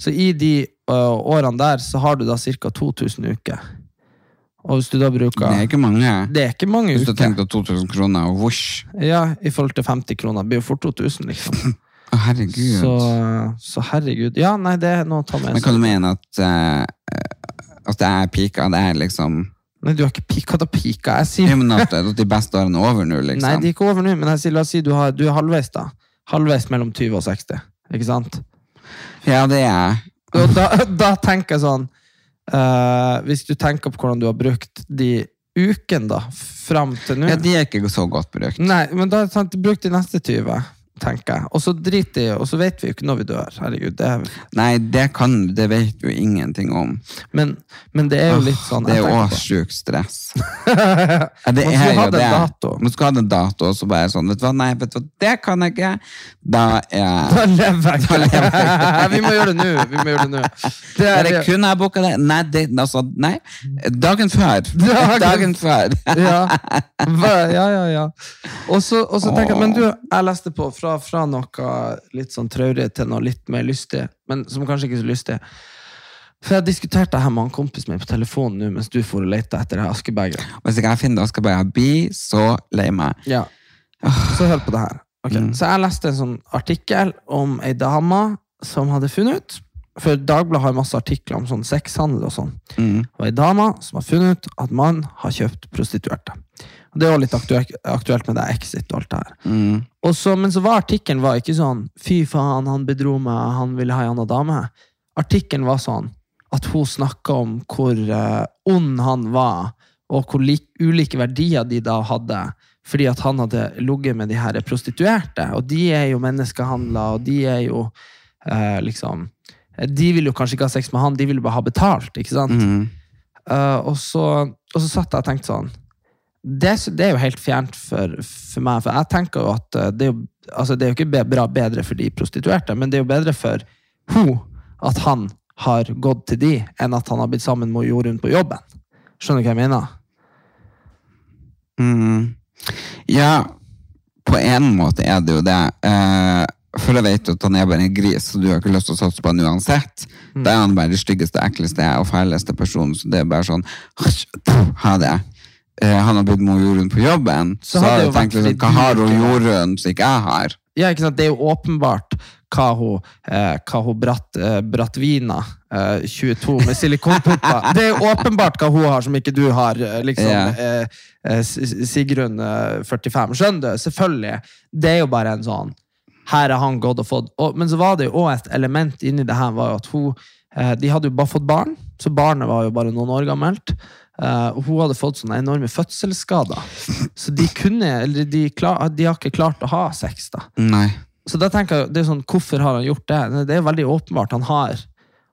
Så i de uh, årene der så har du da ca. 2000 uker. Og hvis du da bruker Det er ikke mange. Det er ikke mange Hvis du uker. tenkte 2000 kroner, og vosj. Ja, I forhold til 50 kroner. Det blir jo fort 2000, liksom. Å, herregud. Så, så herregud. Ja, nei, det er noe å ta med Men kan du mene at, uh, at det er pika? Det er liksom Nei, du har ikke pika da pika. Jeg sier Ja, men at, at de beste årene er over nå, liksom? Nei, de er ikke over nå, men jeg sier, la oss si du, har, du er halvveis, da. Halvveis mellom 20 og 60. Ikke sant? Ja, det er jeg. Da, da tenker jeg sånn eh, Hvis du tenker på hvordan du har brukt de ukene, da, fram til nå Ja, de er ikke så godt brukt. Nei, men da sant, bruk de neste 20, tenker jeg. Og så driter jeg og så vet vi jo ikke når vi dør. Herregud, det er, Nei, det kan Det vet jo ingenting om. men, men det er jo litt sånn Det er jo på. sjukt stress. Ja, det er jo det. dato. Man skulle hatt en dato, og så bare sånn Vet du hva, nei, vet du hva, det kan jeg ikke. Da er Da lever jeg ikke. Vi må gjøre det nå. Vi må gjøre det nå. Det er, Eller kunne jeg booka det? Nei, det, altså, nei. Dagen før. Dagen- Dagen før. ja. Ja, ja, ja. Og så tenker jeg, men du, jeg leste på fra, fra noe litt sånn traurig til noe litt mer lystig, men som kanskje ikke er så lystig. For jeg diskuterte det her med han kompisen min på telefonen nå mens du for og lette etter det her askebegeret. Hvis ikke jeg finner askebegeret, jeg bare så lei meg. Ja. Så hør på det her. Ok, Så jeg leste en sånn artikkel om ei dame som hadde funnet ut For Dagbladet har masse artikler om sånn sexhandel og sånn. Mm. Og ei dame som har funnet ut at mannen har kjøpt prostituerte. Det er jo litt aktuelt, med det Exit og alt det her. Mm. Så, men så var artikkelen ikke sånn Fy faen, han bedro meg, han ville ha ei anna dame. Artikkelen var sånn at hun snakka om hvor uh, ond han var, og hvor lik, ulike verdier de da hadde. Fordi at han hadde ligget med de her prostituerte, og de er jo menneskehandla, og de er jo uh, liksom De vil jo kanskje ikke ha sex med han, de vil bare ha betalt, ikke sant? Mm. Uh, og, så, og så satt jeg og tenkte sånn det, det er jo helt fjernt for, for meg, for jeg tenker jo at eh, det er jo, altså det er jo ikke bra bedre for de prostituerte, men det er jo bedre for hun at han har gått til de, enn at han har blitt sammen med Jorunn på jobben. Skjønner du hva jeg mener? Mm. Ja, på en måte er det jo det. Uh, for jeg vet at han er bare en gris, så du har ikke lyst til å satse på han uansett. Mm. Da er han bare det styggeste, ekleste og fæleste personen, så det er bare sånn Ha det. Eh, han har blitt med Jorunn på jobben, Så så, har jeg tenkt liksom, hva har hun Jorunn som ikke jeg har? Ja, ikke sant? Det er jo åpenbart hva hun, eh, hva hun Bratt, eh, Brattvina, eh, 22, med silikonpupper Det er jo åpenbart hva hun har som ikke du har, eh, liksom. Yeah. Eh, eh, Sigrun, eh, 45. Skjønner du? Selvfølgelig. Det er jo bare en sånn Her har han gått og fått og, Men så var det jo òg et element inni det her, var jo at hun Eh, de hadde jo bare fått barn, så barnet var jo bare noen år gammelt. Og hun hadde fått sånne enorme fødselsskader. Så de kunne, eller de, klar, de har ikke klart å ha sex, da. Nei. Så da tenker jeg, det er sånn, Hvorfor har han gjort det? Det er veldig åpenbart. Han har,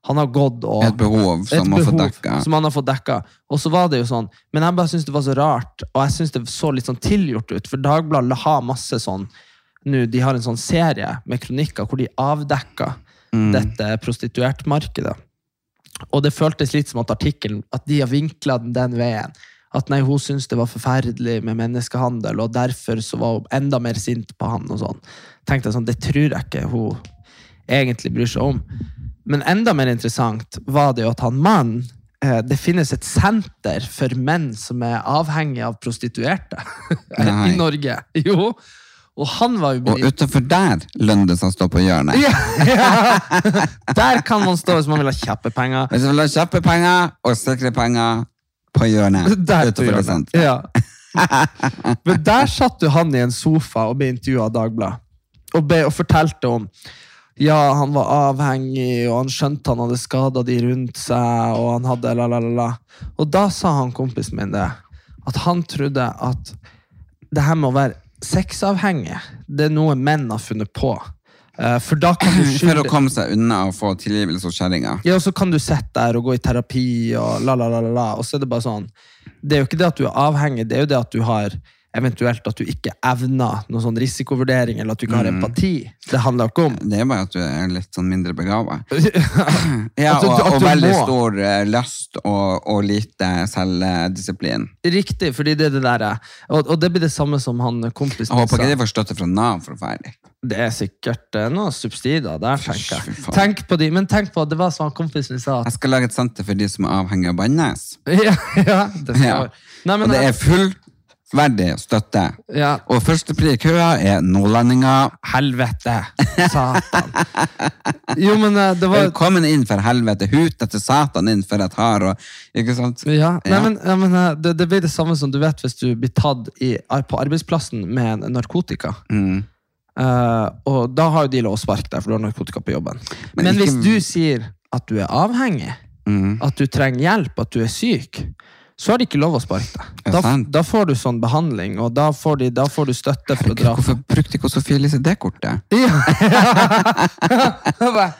han har gått og Et behov som et må få behov. Som han har fått dekka. Og så var det jo sånn, Men jeg bare syns det var så rart, og jeg syns det så litt sånn tilgjort ut. For Dagbladet har masse sånn nå, De har en sånn serie med kronikker hvor de avdekker Mm. dette prostituertmarkedet. Og det føltes litt som at artikkelen At de har vinkla den den veien. At nei, hun syntes det var forferdelig med menneskehandel, og derfor så var hun enda mer sint på han. og sånn. Tenkte jeg sånn, Det tror jeg ikke hun egentlig bryr seg om. Men enda mer interessant var det jo at han mannen eh, Det finnes et senter for menn som er avhengig av prostituerte Nei. i Norge. Jo. Og han var jo Og utenfor der lønner det seg å stå på hjørnet. ja, ja. Der kan man stå hvis man vil ha kjappe penger. Hvis man vil ha kjappe penger og sikre penger på hjørnet Der på hjørnet. Ja. Men der satt jo han i en sofa og ble intervjua av Dagbladet. Og, be, og fortalte om ja, han var avhengig, og han skjønte han hadde skada de rundt seg. Og han hadde la, la, la. Og da sa han kompisen min det. At han trodde at det her med å være sexavhengig, det er noe menn har funnet på. Eh, For da kan du skylde... For å komme seg unna og få tilgivelse hos kjerringa. ja, og så kan du sitte der og gå i terapi, og la, la, la, la, la. Og så er det bare sånn Det er jo ikke det at du er avhengig, det er jo det at du har eventuelt at du ikke evner noen sånn risikovurdering, eller at du ikke har empati. Det handler ikke om Det er bare at du er litt sånn mindre begava. Ja, At og, og veldig stor eh, lyst og, og lite selvdisiplin. Riktig, fordi det er det der Og, og det blir det samme som han kompisen sa. håper ikke de får støtte fra Nav for å ferdig. Det er sikkert eh, noen subsidier der, tenker jeg. Tenk på de, men tenk på at det var som han kompisen sa. At, Jeg skal lage et senter for de som er avhengig av Bannes. ja, ja, det Ja. Nei, men, Og det er fullverdig støtte. ja, Og førstepri i køa er nordlendinger. Helvete! Satan. Jo, men eh, det var Velkommen inn for helvete. Hut etter satan inn for et har. Og, ikke sant? Ja, nei, Ja. men, ja, men eh, det, det blir det samme som du vet hvis du blir tatt i, på arbeidsplassen med narkotika. Mm. Uh, og da har jo de lov å sparke deg, for du har narkotika på jobben. Men Men, ikke- hvis du sier at du er avhengig, Mm. at du trenger hjelp, at du er syk, så har de ikke lov å sparke deg. Da, da får du sånn behandling, og da får, de, da får du støtte for å dra Hvorfor brukte ikke Sofie Elise det kortet? Ja. Jeg er.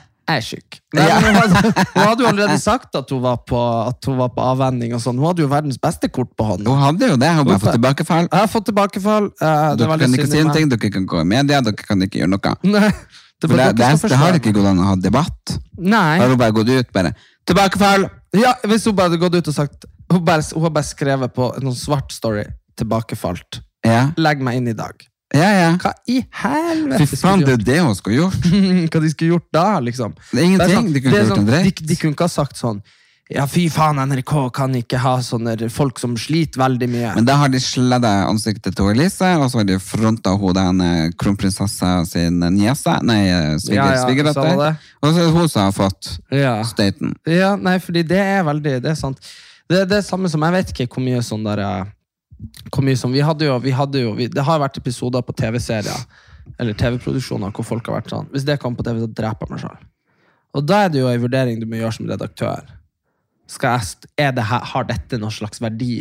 Nei, hun, hadde, jo allerede sagt at hun var på, at hun var på avvenning. og sånn. Hun hadde jo verdens beste kort på hånden. Hun hadde jo det. Hun bare fått tilbakefall. Jeg har fått tilbakefall. er Dere kan ikke si en ting, dere kan gå i media, dere kan ikke gjøre noe. Nei, det, det, det, det har ikke gått an å ha debatt. Nei. Da Har hun bare gått ut bare Tilbakefall! Ja, hvis hun bare hadde gått ut og sagt Hun, bare, hun har bare skrevet på en sånn svart story. Tilbakefalt. Ja, Legg meg inn i dag. ja. ja. Hva i helvete Fy faen, det er det hun skulle gjort. Hva de skulle gjort da, liksom? Det er ingenting. sånn- De kunne gjort sånn, de, de kunne ikke ha sagt sånn Ja, fy faen, NRK kan ikke ha sånne folk som sliter veldig mye. Men da har de sledda ansiktet til Elise, og så har de fronta hodet den kronprinsessa sin niese, nei, sviger, Ja, ja, det. Og så er det hun som har fått ja. støyten. ja, nei, fordi det er veldig Det er sant. Det, er det samme som Jeg vet ikke hvor mye sånn der eh, Hvor mye som Vi hadde jo, vi hadde jo vi, Det har vært episoder på TV-serier eller TV-produksjoner hvor folk har vært sånn Hvis det kommer på TV, så dreper jeg meg sjøl. Og da er det jo en vurdering du må gjøre som redaktør. Jeg, det her, har dette noen slags verdi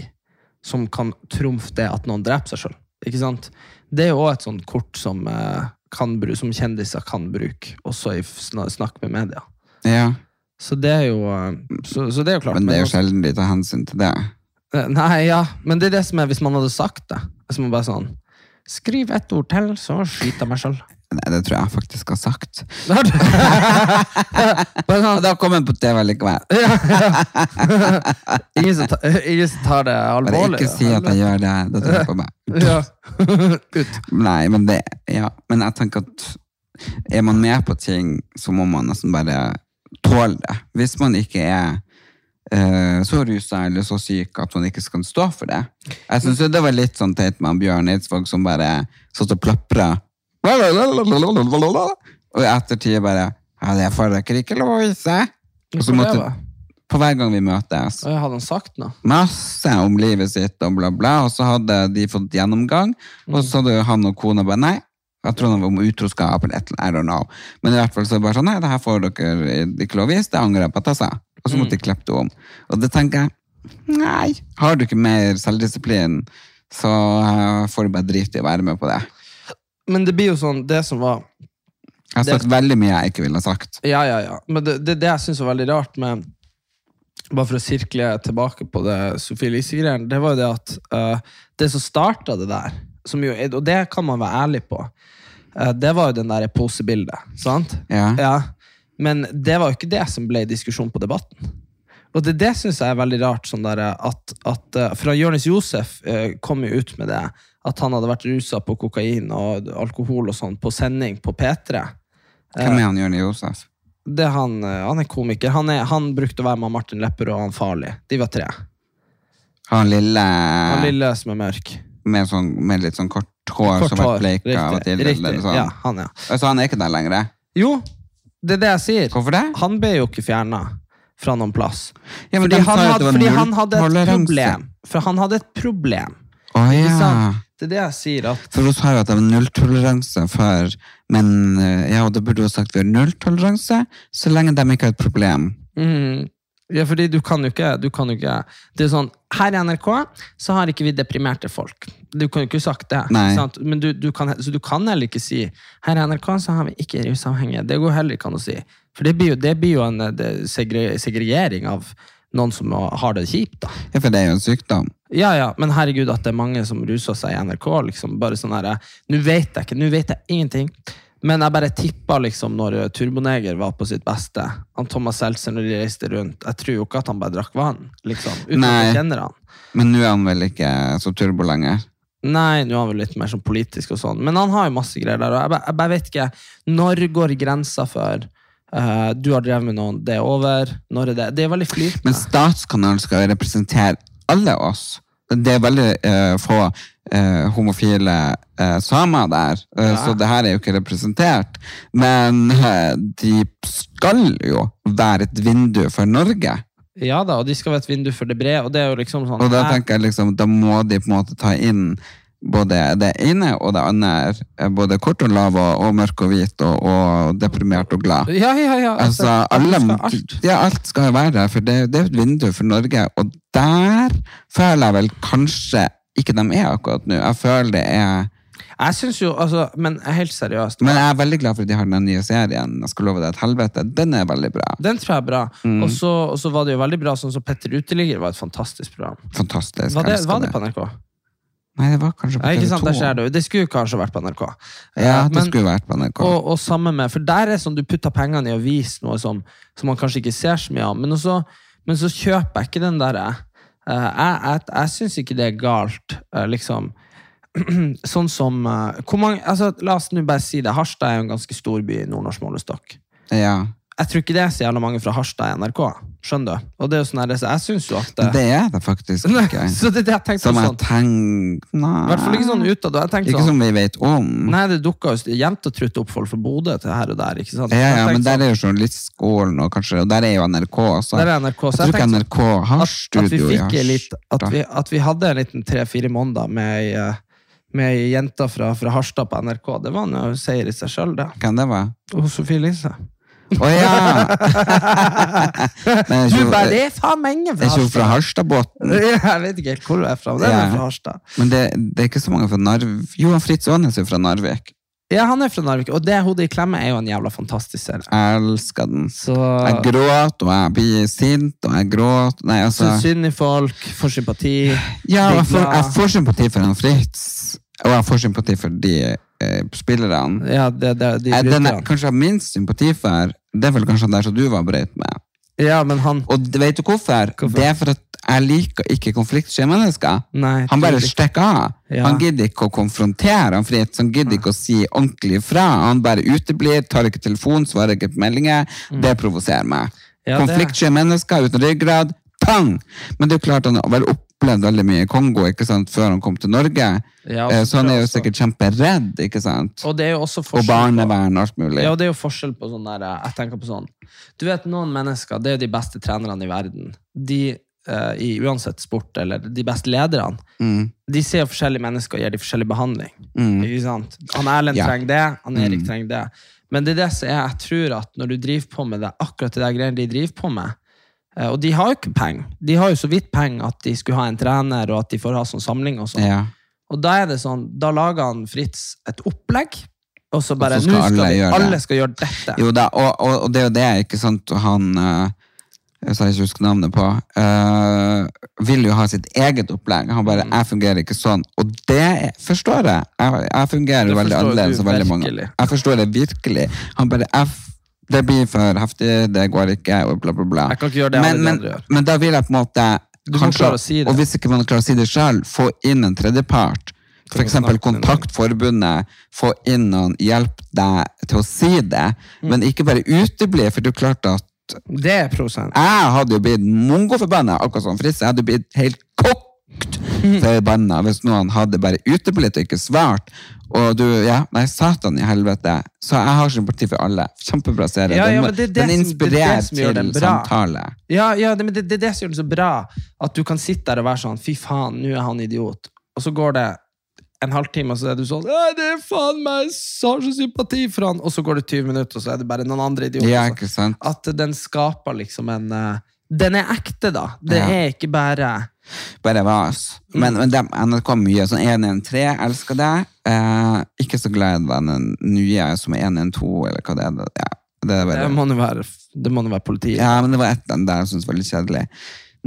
som kan trumfe det at noen dreper seg sjøl? Ikke sant? Det er jo òg et sånt kort som, eh, kan, som kjendiser kan bruke, også i snakk med media. Ja, Så det er jo, eh, så, så det er jo klart. men det er jo sjelden de tar hensyn til det. Eh, Nei, ja, men det er det som er hvis man hadde sagt det. Hvis man bare sånn Skriv ett ord til, så skyter jeg meg sjøl. Nei, det tror jeg faktisk har sagt. Bare sånn, da kom jeg på TV likevel. ingen, som tar, ingen som tar det Bare alvorlig. ikke si at jeg gjør det. Da tror jeg på meg. Ja. Ut. Nei, men det Ja, men jeg tenker at er man med på ting, så må man nesten bare tåle det. Hvis man ikke er eh, så rusa eller så syk at man ikke skal stå for det. Jeg syns det var litt sånn teit med Bjørn Eidsvåg som bare satt og plapra. Og i ettertid bare Ja, det får dere ikke lov å vise. Og så måtte, på hver gang vi møtes Å, Hadde han sagt noe? masse om livet sitt og bla, bla. Og så hadde de fått gjennomgang, og så hadde han og kona bare nei. Jeg tror det var om utroskap eller et eller annet. Men i hvert fall så det bare sånn, nei, det her får dere ikke lov å vise, det angrer jeg på at jeg sa. Og så måtte de klippe det om. Og det tenker jeg, nei, har du ikke mer selvdisiplin, så eh, får du bare drite i å være med på det. Men det blir jo sånn, det som var Jeg har Det- sagt veldig mye jeg ikke ville ha sagt. Ja, ja, ja. Men det, det, det jeg syns var veldig rart med Bare for å sirkle tilbake på det Sophie Elise-greien, det var jo det at uh, det som starta det der, som jo, og det kan man være ærlig på, det var jo den der posebildet. Sant? Ja. Men det var jo ikke det som ble diskusjon på Debatten. Og det, det syns jeg er veldig rart. Sånn der, at, at, eh, fra Jonis Josef eh, kom jo ut med det, at han hadde vært rusa på kokain og alkohol og sånn på sending på P3. Hvem er han Jonis Josef? Det er han, eh, han er komiker. Han, er, han brukte å være med Martin Lepperød og han Farlig. De var tre. Han lille, Han lille som er mørk. med, sånn, med litt sånn kort hår Kort som har hår. vært bleika av og Riktig. til. eller riktig. sånn. Ja, han, ja. Altså, han er ikke der lenger? Jo, det er det jeg sier. Hvorfor det? Han ble jo ikke fjerna fra noen plass. Ja, fordi, han hadde, fordi han hadde et problem. For han hadde et problem. Å ja. Det er det jeg sier. at For hun sa jo at det var nulltoleranse før, men eh, ja, og da burde hun sagt vi har nulltoleranse så lenge de ikke har et problem. Mm. Ja, fordi du kan jo ikke, du kan jo ikke Det er sånn, Her i NRK så har ikke vi deprimerte folk. Du kan jo ikke sagt det. Men du, du kan, så du kan heller ikke si her i NRK så har vi ikke rusavhengige. Det går heller ikke an å si. For det blir jo, det blir jo en eh, det, segre, segregering av noen som har det kjipt. da. Ja, for det er jo en sykdom. Ja, ja, men herregud at det er mange som ruser seg i NRK. liksom, bare sånn her, Nå vet jeg ikke, nå vet jeg ingenting. Men jeg bare tippa liksom når eh, Turboneger var på sitt beste. Han Thomas Seltzer når de reiste rundt. Jeg tror jo ikke at han bare drakk vann. liksom, Uten Nei. at jeg kjenner han. Men nå er han vel ikke så turbo lenger. Nei, nå er han vel litt mer sånn politisk og sånn. Men han har jo masse greier der. og Jeg, ba- jeg bare vet ikke Når går grensa for eh, du har drevet med noen, det er over? Når er det? Det er veldig flytende. Men. Statskanalen skal jo representere alle oss. Det er veldig eh, få eh, homofile eh, samer der, eh, Ja. så det her er jo ikke representert. Men eh, de skal jo være et vindu for Norge. Ja da, og de skal være et vindu for det brede. Og det er jo liksom sånn Og da tenker jeg liksom, da må de på en måte ta inn både det ene og det andre. Både kort og lav og, og mørk og hvit og, og deprimert og glad. Ja, ja, ja. Altså, alle alle, alt. Ja, alt skal være der, for det, det er et vindu for Norge. Og der føler jeg vel kanskje ikke de er akkurat nå. Jeg føler det er Jeg synes jo, altså, men helt seriøst. Men jeg er veldig glad for at de har den nye serien. Jeg skal love deg et helvete. Den er veldig bra. Den tror jeg er bra. Mm. Og, så, var det jo veldig bra, sånn som Petter Uteligger var et fantastisk program. Fantastisk. Var det, var det på NRK? Nei, det var kanskje på der TV2. ser. Det skulle kanskje vært på NRK. Ja, Eh, det men- skulle vært på NRK. Og, og sammen med, for der er det sånn du putter pengene i å vise noe som, som man kanskje ikke ser så mye av, men, også, men så kjøper jeg ikke den derre eh, Jeg, jeg, jeg syns ikke det er galt, eh, liksom. sånn som mange, altså, La oss nå bare si det. Harstad er jo en ganske stor by i nordnorsk målestokk. Ja. Jeg tror ikke det er så jævla mange fra Harstad i NRK. Skjønner du? Og det er jo sånn her, så jeg synes jo at det, det er det faktisk ikke. Så det er det jeg tenkte Som jeg sånn. tenker Nei. I hvert fall ikke sånn utad. Ikke sånn, som vi vet om. Nei, det dukka jo jevnt og trutt opp folk fra Bodø til her og der. ikke sant? Ja, ja, men der sånn, er jo journalistskolen, og, kanskje, og der er jo NRK også. Der er NRK, så jeg jeg tror ikke NRK har at, studio i Harstad. at, vi, at vi hadde en liten tre-fire måneder med eh, med jenta fra, fra Harstad på NRK. Det var en seier i seg sjøl, det. Hvem det var? Og Sofie Elise. Å ja! Men er Du, bare, det er faen mange Er fra ikke hun fra Harstad-båten Jeg vet ikke helt hvor du er fra, men det er Ja. fra Harstad. Men det, det er ikke så mange fra Narvik. Johan Fritz Aanes er fra Narvik. Ja, han er fra Narvik, og det hodet i klemme er jo en jævla fantastisk serie. Jeg elsker den. Så Jeg gråter, og jeg blir sint, og jeg gråter Nei, altså Syns synd i folk, får sympati. Ja, jeg får, jeg får sympati for han Fritz, og jeg får sympati for de eh, spillerne. Ja, det, det, de Eh, Den jeg kanskje har minst sympati for, det er vel kanskje han der som du var brøyt med. Ja, men han Og vet du hvorfor? Hvorfor? Det er for at jeg liker ikke konfliktsky mennesker. Nei, Han bare stikker av. Ja. Han gidder ikke å konfrontere han fritt, han gidder ikke å si ordentlig ifra. Han bare uteblir, tar ikke telefon, svarer ikke på meldinger. Det provoserer meg. Mm. Ja, Konfliktsky mennesker uten ryggrad, pang! Men det er jo klart han er vel opplevd veldig mye i Kongo ikke sant, før han kom til Norge. Ja, Eh, så han er jo sikkert kjemperedd, ikke sant? Og det er jo også Og barnevern og alt mulig. Ja, og det er jo forskjell på sånn der Jeg tenker på sånn Du vet, noen mennesker, det er jo de beste trenerne i verden. De eh, i uansett sport, eller de beste lederne, Mm. de ser jo forskjellige mennesker og gir de forskjellig behandling. Ikke sant? Han Erlend Ja. trenger det, han Erik Mm. trenger det. Men det er det som er, jeg tror at når du driver på med det, akkurat det der greiene de driver på med, eh, og de har jo ikke penger. De har jo så vidt penger at de skulle ha en trener, og at de får ha sånn samling og sånn. Ja. Og da er det sånn, da lager han Fritz et opplegg, og så bare, Og så skal nå skal alle vi, gjøre alle skal gjøre dette. Jo da, og, og, og det er jo det, ikke sant, han eh, jeg sa ikke husker navnet på, eh, vil jo ha sitt eget opplegg. Han Mm. bare 'jeg fungerer ikke sånn'. Og det forstår jeg. Jeg, jeg fungerer Det veldig annerledes enn veldig mange. Jeg forstår det virkelig. Han bare F, 'det blir for heftig, det går ikke', og bla, bla, bla. Jeg kan ikke gjøre det men, men, gjør. men da vil jeg på en måte Du å si. Og hvis ikke man klarer å si det sjøl, få inn en tredjepart. Snakke kontakt forbundet, få inn noen, hjelp deg til å si det, Mm. men ikke bare utebli, for det er klart at Det er prosent. jeg hadde jo blitt mongoforbanna, akkurat som Fritz. Jeg hadde blitt helt kokt forbanna hvis noen hadde bare uteblitt og ikke svart. Og du, ja, nei, satan i helvete. Så jeg har sympati for alle. Kjempebra serie. Ja, ja, den, men det det den er inspirerer til bra. samtale. Ja, ja det, men det, det er det som gjør det så bra. At du kan sitte der og være sånn Fy faen, nå er han idiot. Og så går det en halvtime, og så er du sånn Det er faen meg så så sympati for han! Og så går det 20 minutter, og så er det bare noen andre idioter. Ja, ikke sant? At den skaper liksom en eh, Den er ekte, da. Det er ikke bare Bare vas. Men, men de, NRK mye. Sånn 113, elsker det. Eh, ikke så glad i den nye som er 112, eller hva det er. Ja, det er bare, Det må være, det må jo være politiet. Ja, men det var et dem der jeg syntes var litt kjedelig.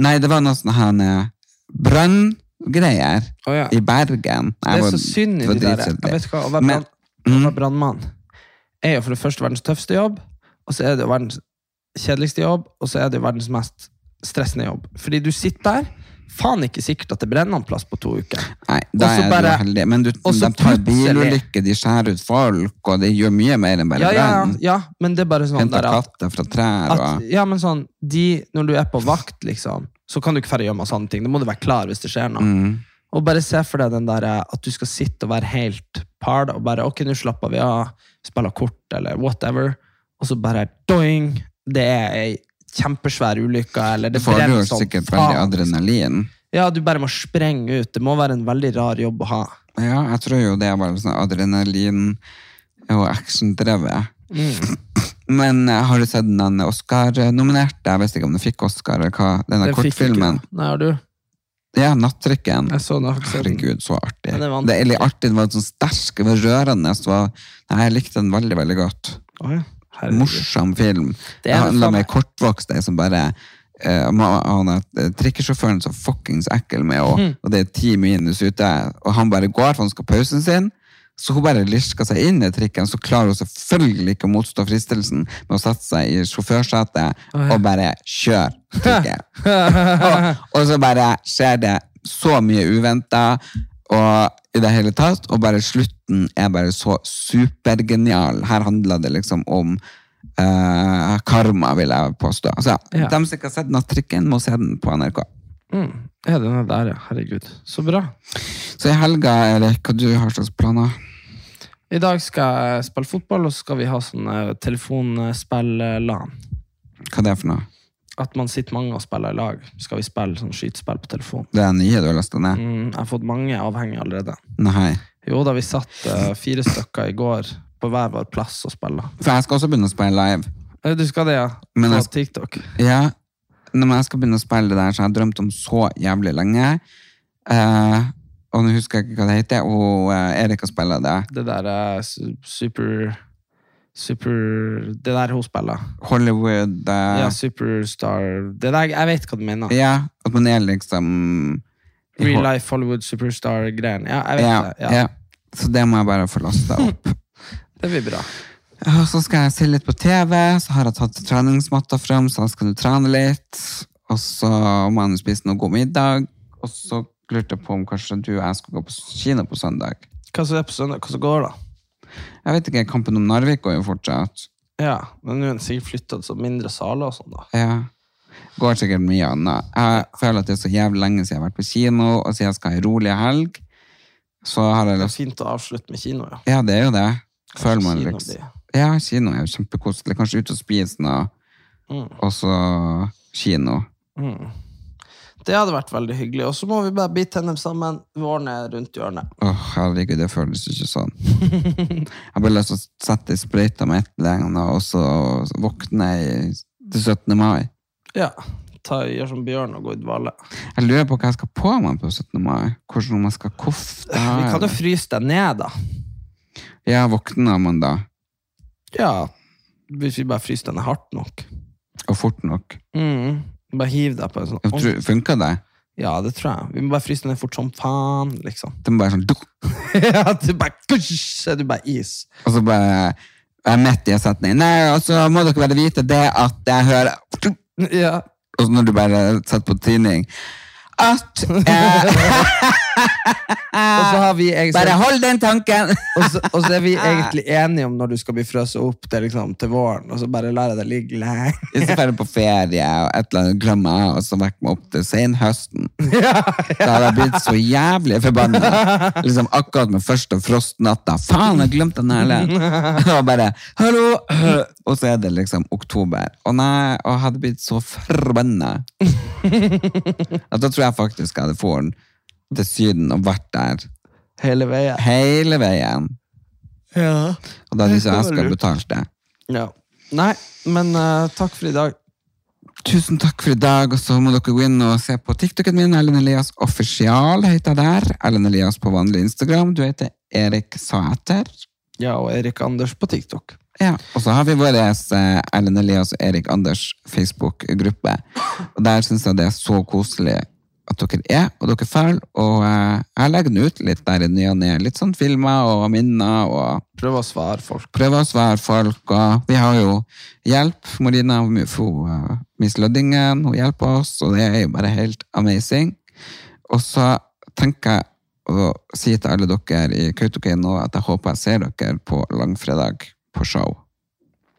Nei, det var noe sånn her branngreier oh, ja. i Bergen. Det er så synd i de der. Jeg vet hva, Å være brannmann er jo for det første verdens tøffeste jobb, og så er det verdens kjedeligste jobb, og så er det verdens mest stressende jobb. Fordi du sitter der, faen ikke sikkert at det brenner en plass på to uker. Nei, da Og er bare- du heldig. Men du, og de tar bilulykker, de skjærer ut folk, og de gjør mye mer enn bare Ja, ja, ja, ja, men det er bare sånn Henter katter fra trær at og Ja, men sånn, de, når du er på vakt, liksom, så kan du ikke færre gjøre masse sånne ting. Da må du være klar hvis det skjer noe. mm. Og bare se for deg den der eh, at du skal sitte og være helt par og bare ok, nå slapper vi av, spiller kort eller whatever, og så bare doing, det er ei kjempesvær ulykke, eller Det det får du jo sikkert veldig adrenalin. Ja, du bare må sprenge ut. Det må være en veldig rar jobb å ha. Ja, jeg tror jo det var sånn adrenalin og actiondrevet. Mm. Men eh, har du sett den Oscar-nominerte? Jeg vet ikke om den fikk Oscar, eller hva? Denne den kortfilmen. Nei, har du? Ja, Nattrykken. Jeg så Herregud, så artig. Ja, det det, er artig, den var sånn sterk, det var rørende. Så var, nei, jeg likte den veldig, veldig godt. Oh, ja. Herregud. Morsom film. Det er handler om ei kortvokst som bare eh, han er eh, trikkesjåføren så fuckings ekkel med, og, Mhm. og det er ti minus ute, og han bare går for han skal pausen sin. Så hun bare lirker seg inn i trikken, så klarer hun selvfølgelig ikke å motstå fristelsen med å sette seg i sjåførsetet og bare kjøre trikken. og, og så bare skjer det så mye uventa, og i det hele tatt, og bare slutten er bare så supergenial. Her handler det liksom om uh, karma, vil jeg påstå. Altså, Ja. De som ikke har sett Nattrikken, må se den på NRK. Mm. Ja, den er der, ja. Herregud. Så bra. Så i helga, Erik, hva du har slags planer? I dag skal jeg spille fotball, og så skal vi ha sånn eh, telefonspill-LAN. Hva er det for noe? At man sitter mange og spiller i lag. Skal vi spille sånn skytespill på telefon. Det er nye du har lasta ned? Mm, jeg har fått mange avhengige allerede. Nei. Jo da, vi satt uh, fire stykker i går på hver vår plass og spilla. For jeg skal også begynne å spille live. Eh, Du skal det, ja? Men på jeg TikTok. Ja, Når jeg skal begynne å spille det der som jeg har drømt om så jævlig lenge. Uh, og nå husker jeg ikke hva det heter, og uh, Erik har spilt det. Det der er su- super Super Det der hun spiller. Hollywood eh, Ja, Superstar Det der, Jeg vet hva du mener. Ja, at man er liksom Real life Hollywood Superstar-greien. Ja, jeg vet Ja, det. Ja. ja. Så det må jeg bare få lasta opp. Det blir bra. Og så skal jeg se litt på TV, så har jeg tatt treningsmatta frem, så skal du trene litt. Og så må jeg spise noe god middag. Og så lurte jeg på om kanskje du og jeg skal gå på kino på søndag. Hva som er på søndag? Hva som går, da? Jeg vet ikke, Kampen om Narvik går jo fortsatt. Ja, men nå er den sikkert flytta til mindre saler og sånn, da. Ja. Går sikkert mye annet. Jeg føler at det er så jævlig lenge siden jeg har vært på kino, og siden jeg skal ha ei rolig helg, så har jeg Det er lyst fint å avslutte med kino, ja. Ja, det er jo det. Føler man liksom Ja, kino er jo kjempekoselig. Kanskje ut og spise noe, Mm. og så kino. Mm. Det hadde vært veldig hyggelig. Og så må vi bare bite tennene sammen. Våren er rundt hjørnet. Åh, herregud, det føles ikke sånn. Jeg bare lyst til å sette i sprøyta med ett legn, og så våkne til 17. mai. Ja. Ta, gjør som Bjørn og gå i dvale. Jeg lurer på hva jeg skal på meg på 17. mai. Hvordan man skal kofte. Vi kan jo fryse deg ned, da. Ja, våkner man da? Ja. Hvis vi bare fryser den hardt nok. Og fort nok? Mm. Bare hiv deg på en sånn tror- Funker det? Ja, det tror jeg. Vi må bare fryse den ned fort som faen, liksom. Det må bare sånn duk, ja, du bare kush, er du bare is. Og så bare Jeg er midt i en setning. Nei, og så må dere bare vite det at jeg hører Ja. Og så når du bare setter på tidning At eh, Og så har vi egentlig Bare hold den tanken! og så, og så er vi egentlig enige om når du skal bli frøst opp til, liksom, til våren, og så bare lar jeg det ligge lenge. Hvis jeg drar på ferie og et eller annet glemmer jeg, og så vekker meg opp til senhøsten. Da hadde jeg blitt så jævlig forbanna. Liksom akkurat med første frostnatta. Faen, jeg glemte den hele! Og bare Hallo! Og så er det liksom oktober. Å nei, og jeg hadde blitt så forbanna. At da tror jeg faktisk jeg hadde fått til Syden og vært der Hele veien. hele veien. Ja. Og da hadde ikke jeg skal betalt det. ja. Nei, men uh, takk for i dag. Tusen takk for i dag, og så må dere gå inn og se på TikToken min. Ellen Elias Offisial heter jeg der. Ellen Elias på vanlig Instagram. Du heter Erik Sæter. Ja, og Erik Anders på TikTok. Ja. Og så har vi vår eh, Ellen Elias og Erik Anders Facebook-gruppe. Og der syns jeg det er så koselig at dere er, og dere følger. Og eh, jeg legger den ut litt der i ny og ne. Litt sånn filmer og minner. og Prøver å svare folk. prøver å svare folk, og vi har jo hjelp. Marina uh, Miss Løddingen, hun hjelper oss, og det er jo bare helt amazing. Og så tenker jeg å si til alle dere i Kautokeino at jeg håper jeg ser dere på langfredag på show.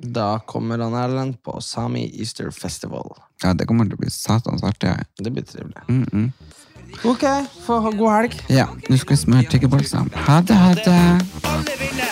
Da kommer han Erlend på Sami Easter Festival. Ja, det kommer til å bli satans artig. Det blir trivelig. Mm -mm. Ok, få ha god helg. Ja, nå skal vi smøre tyggeboll sammen. Ha det, ha det.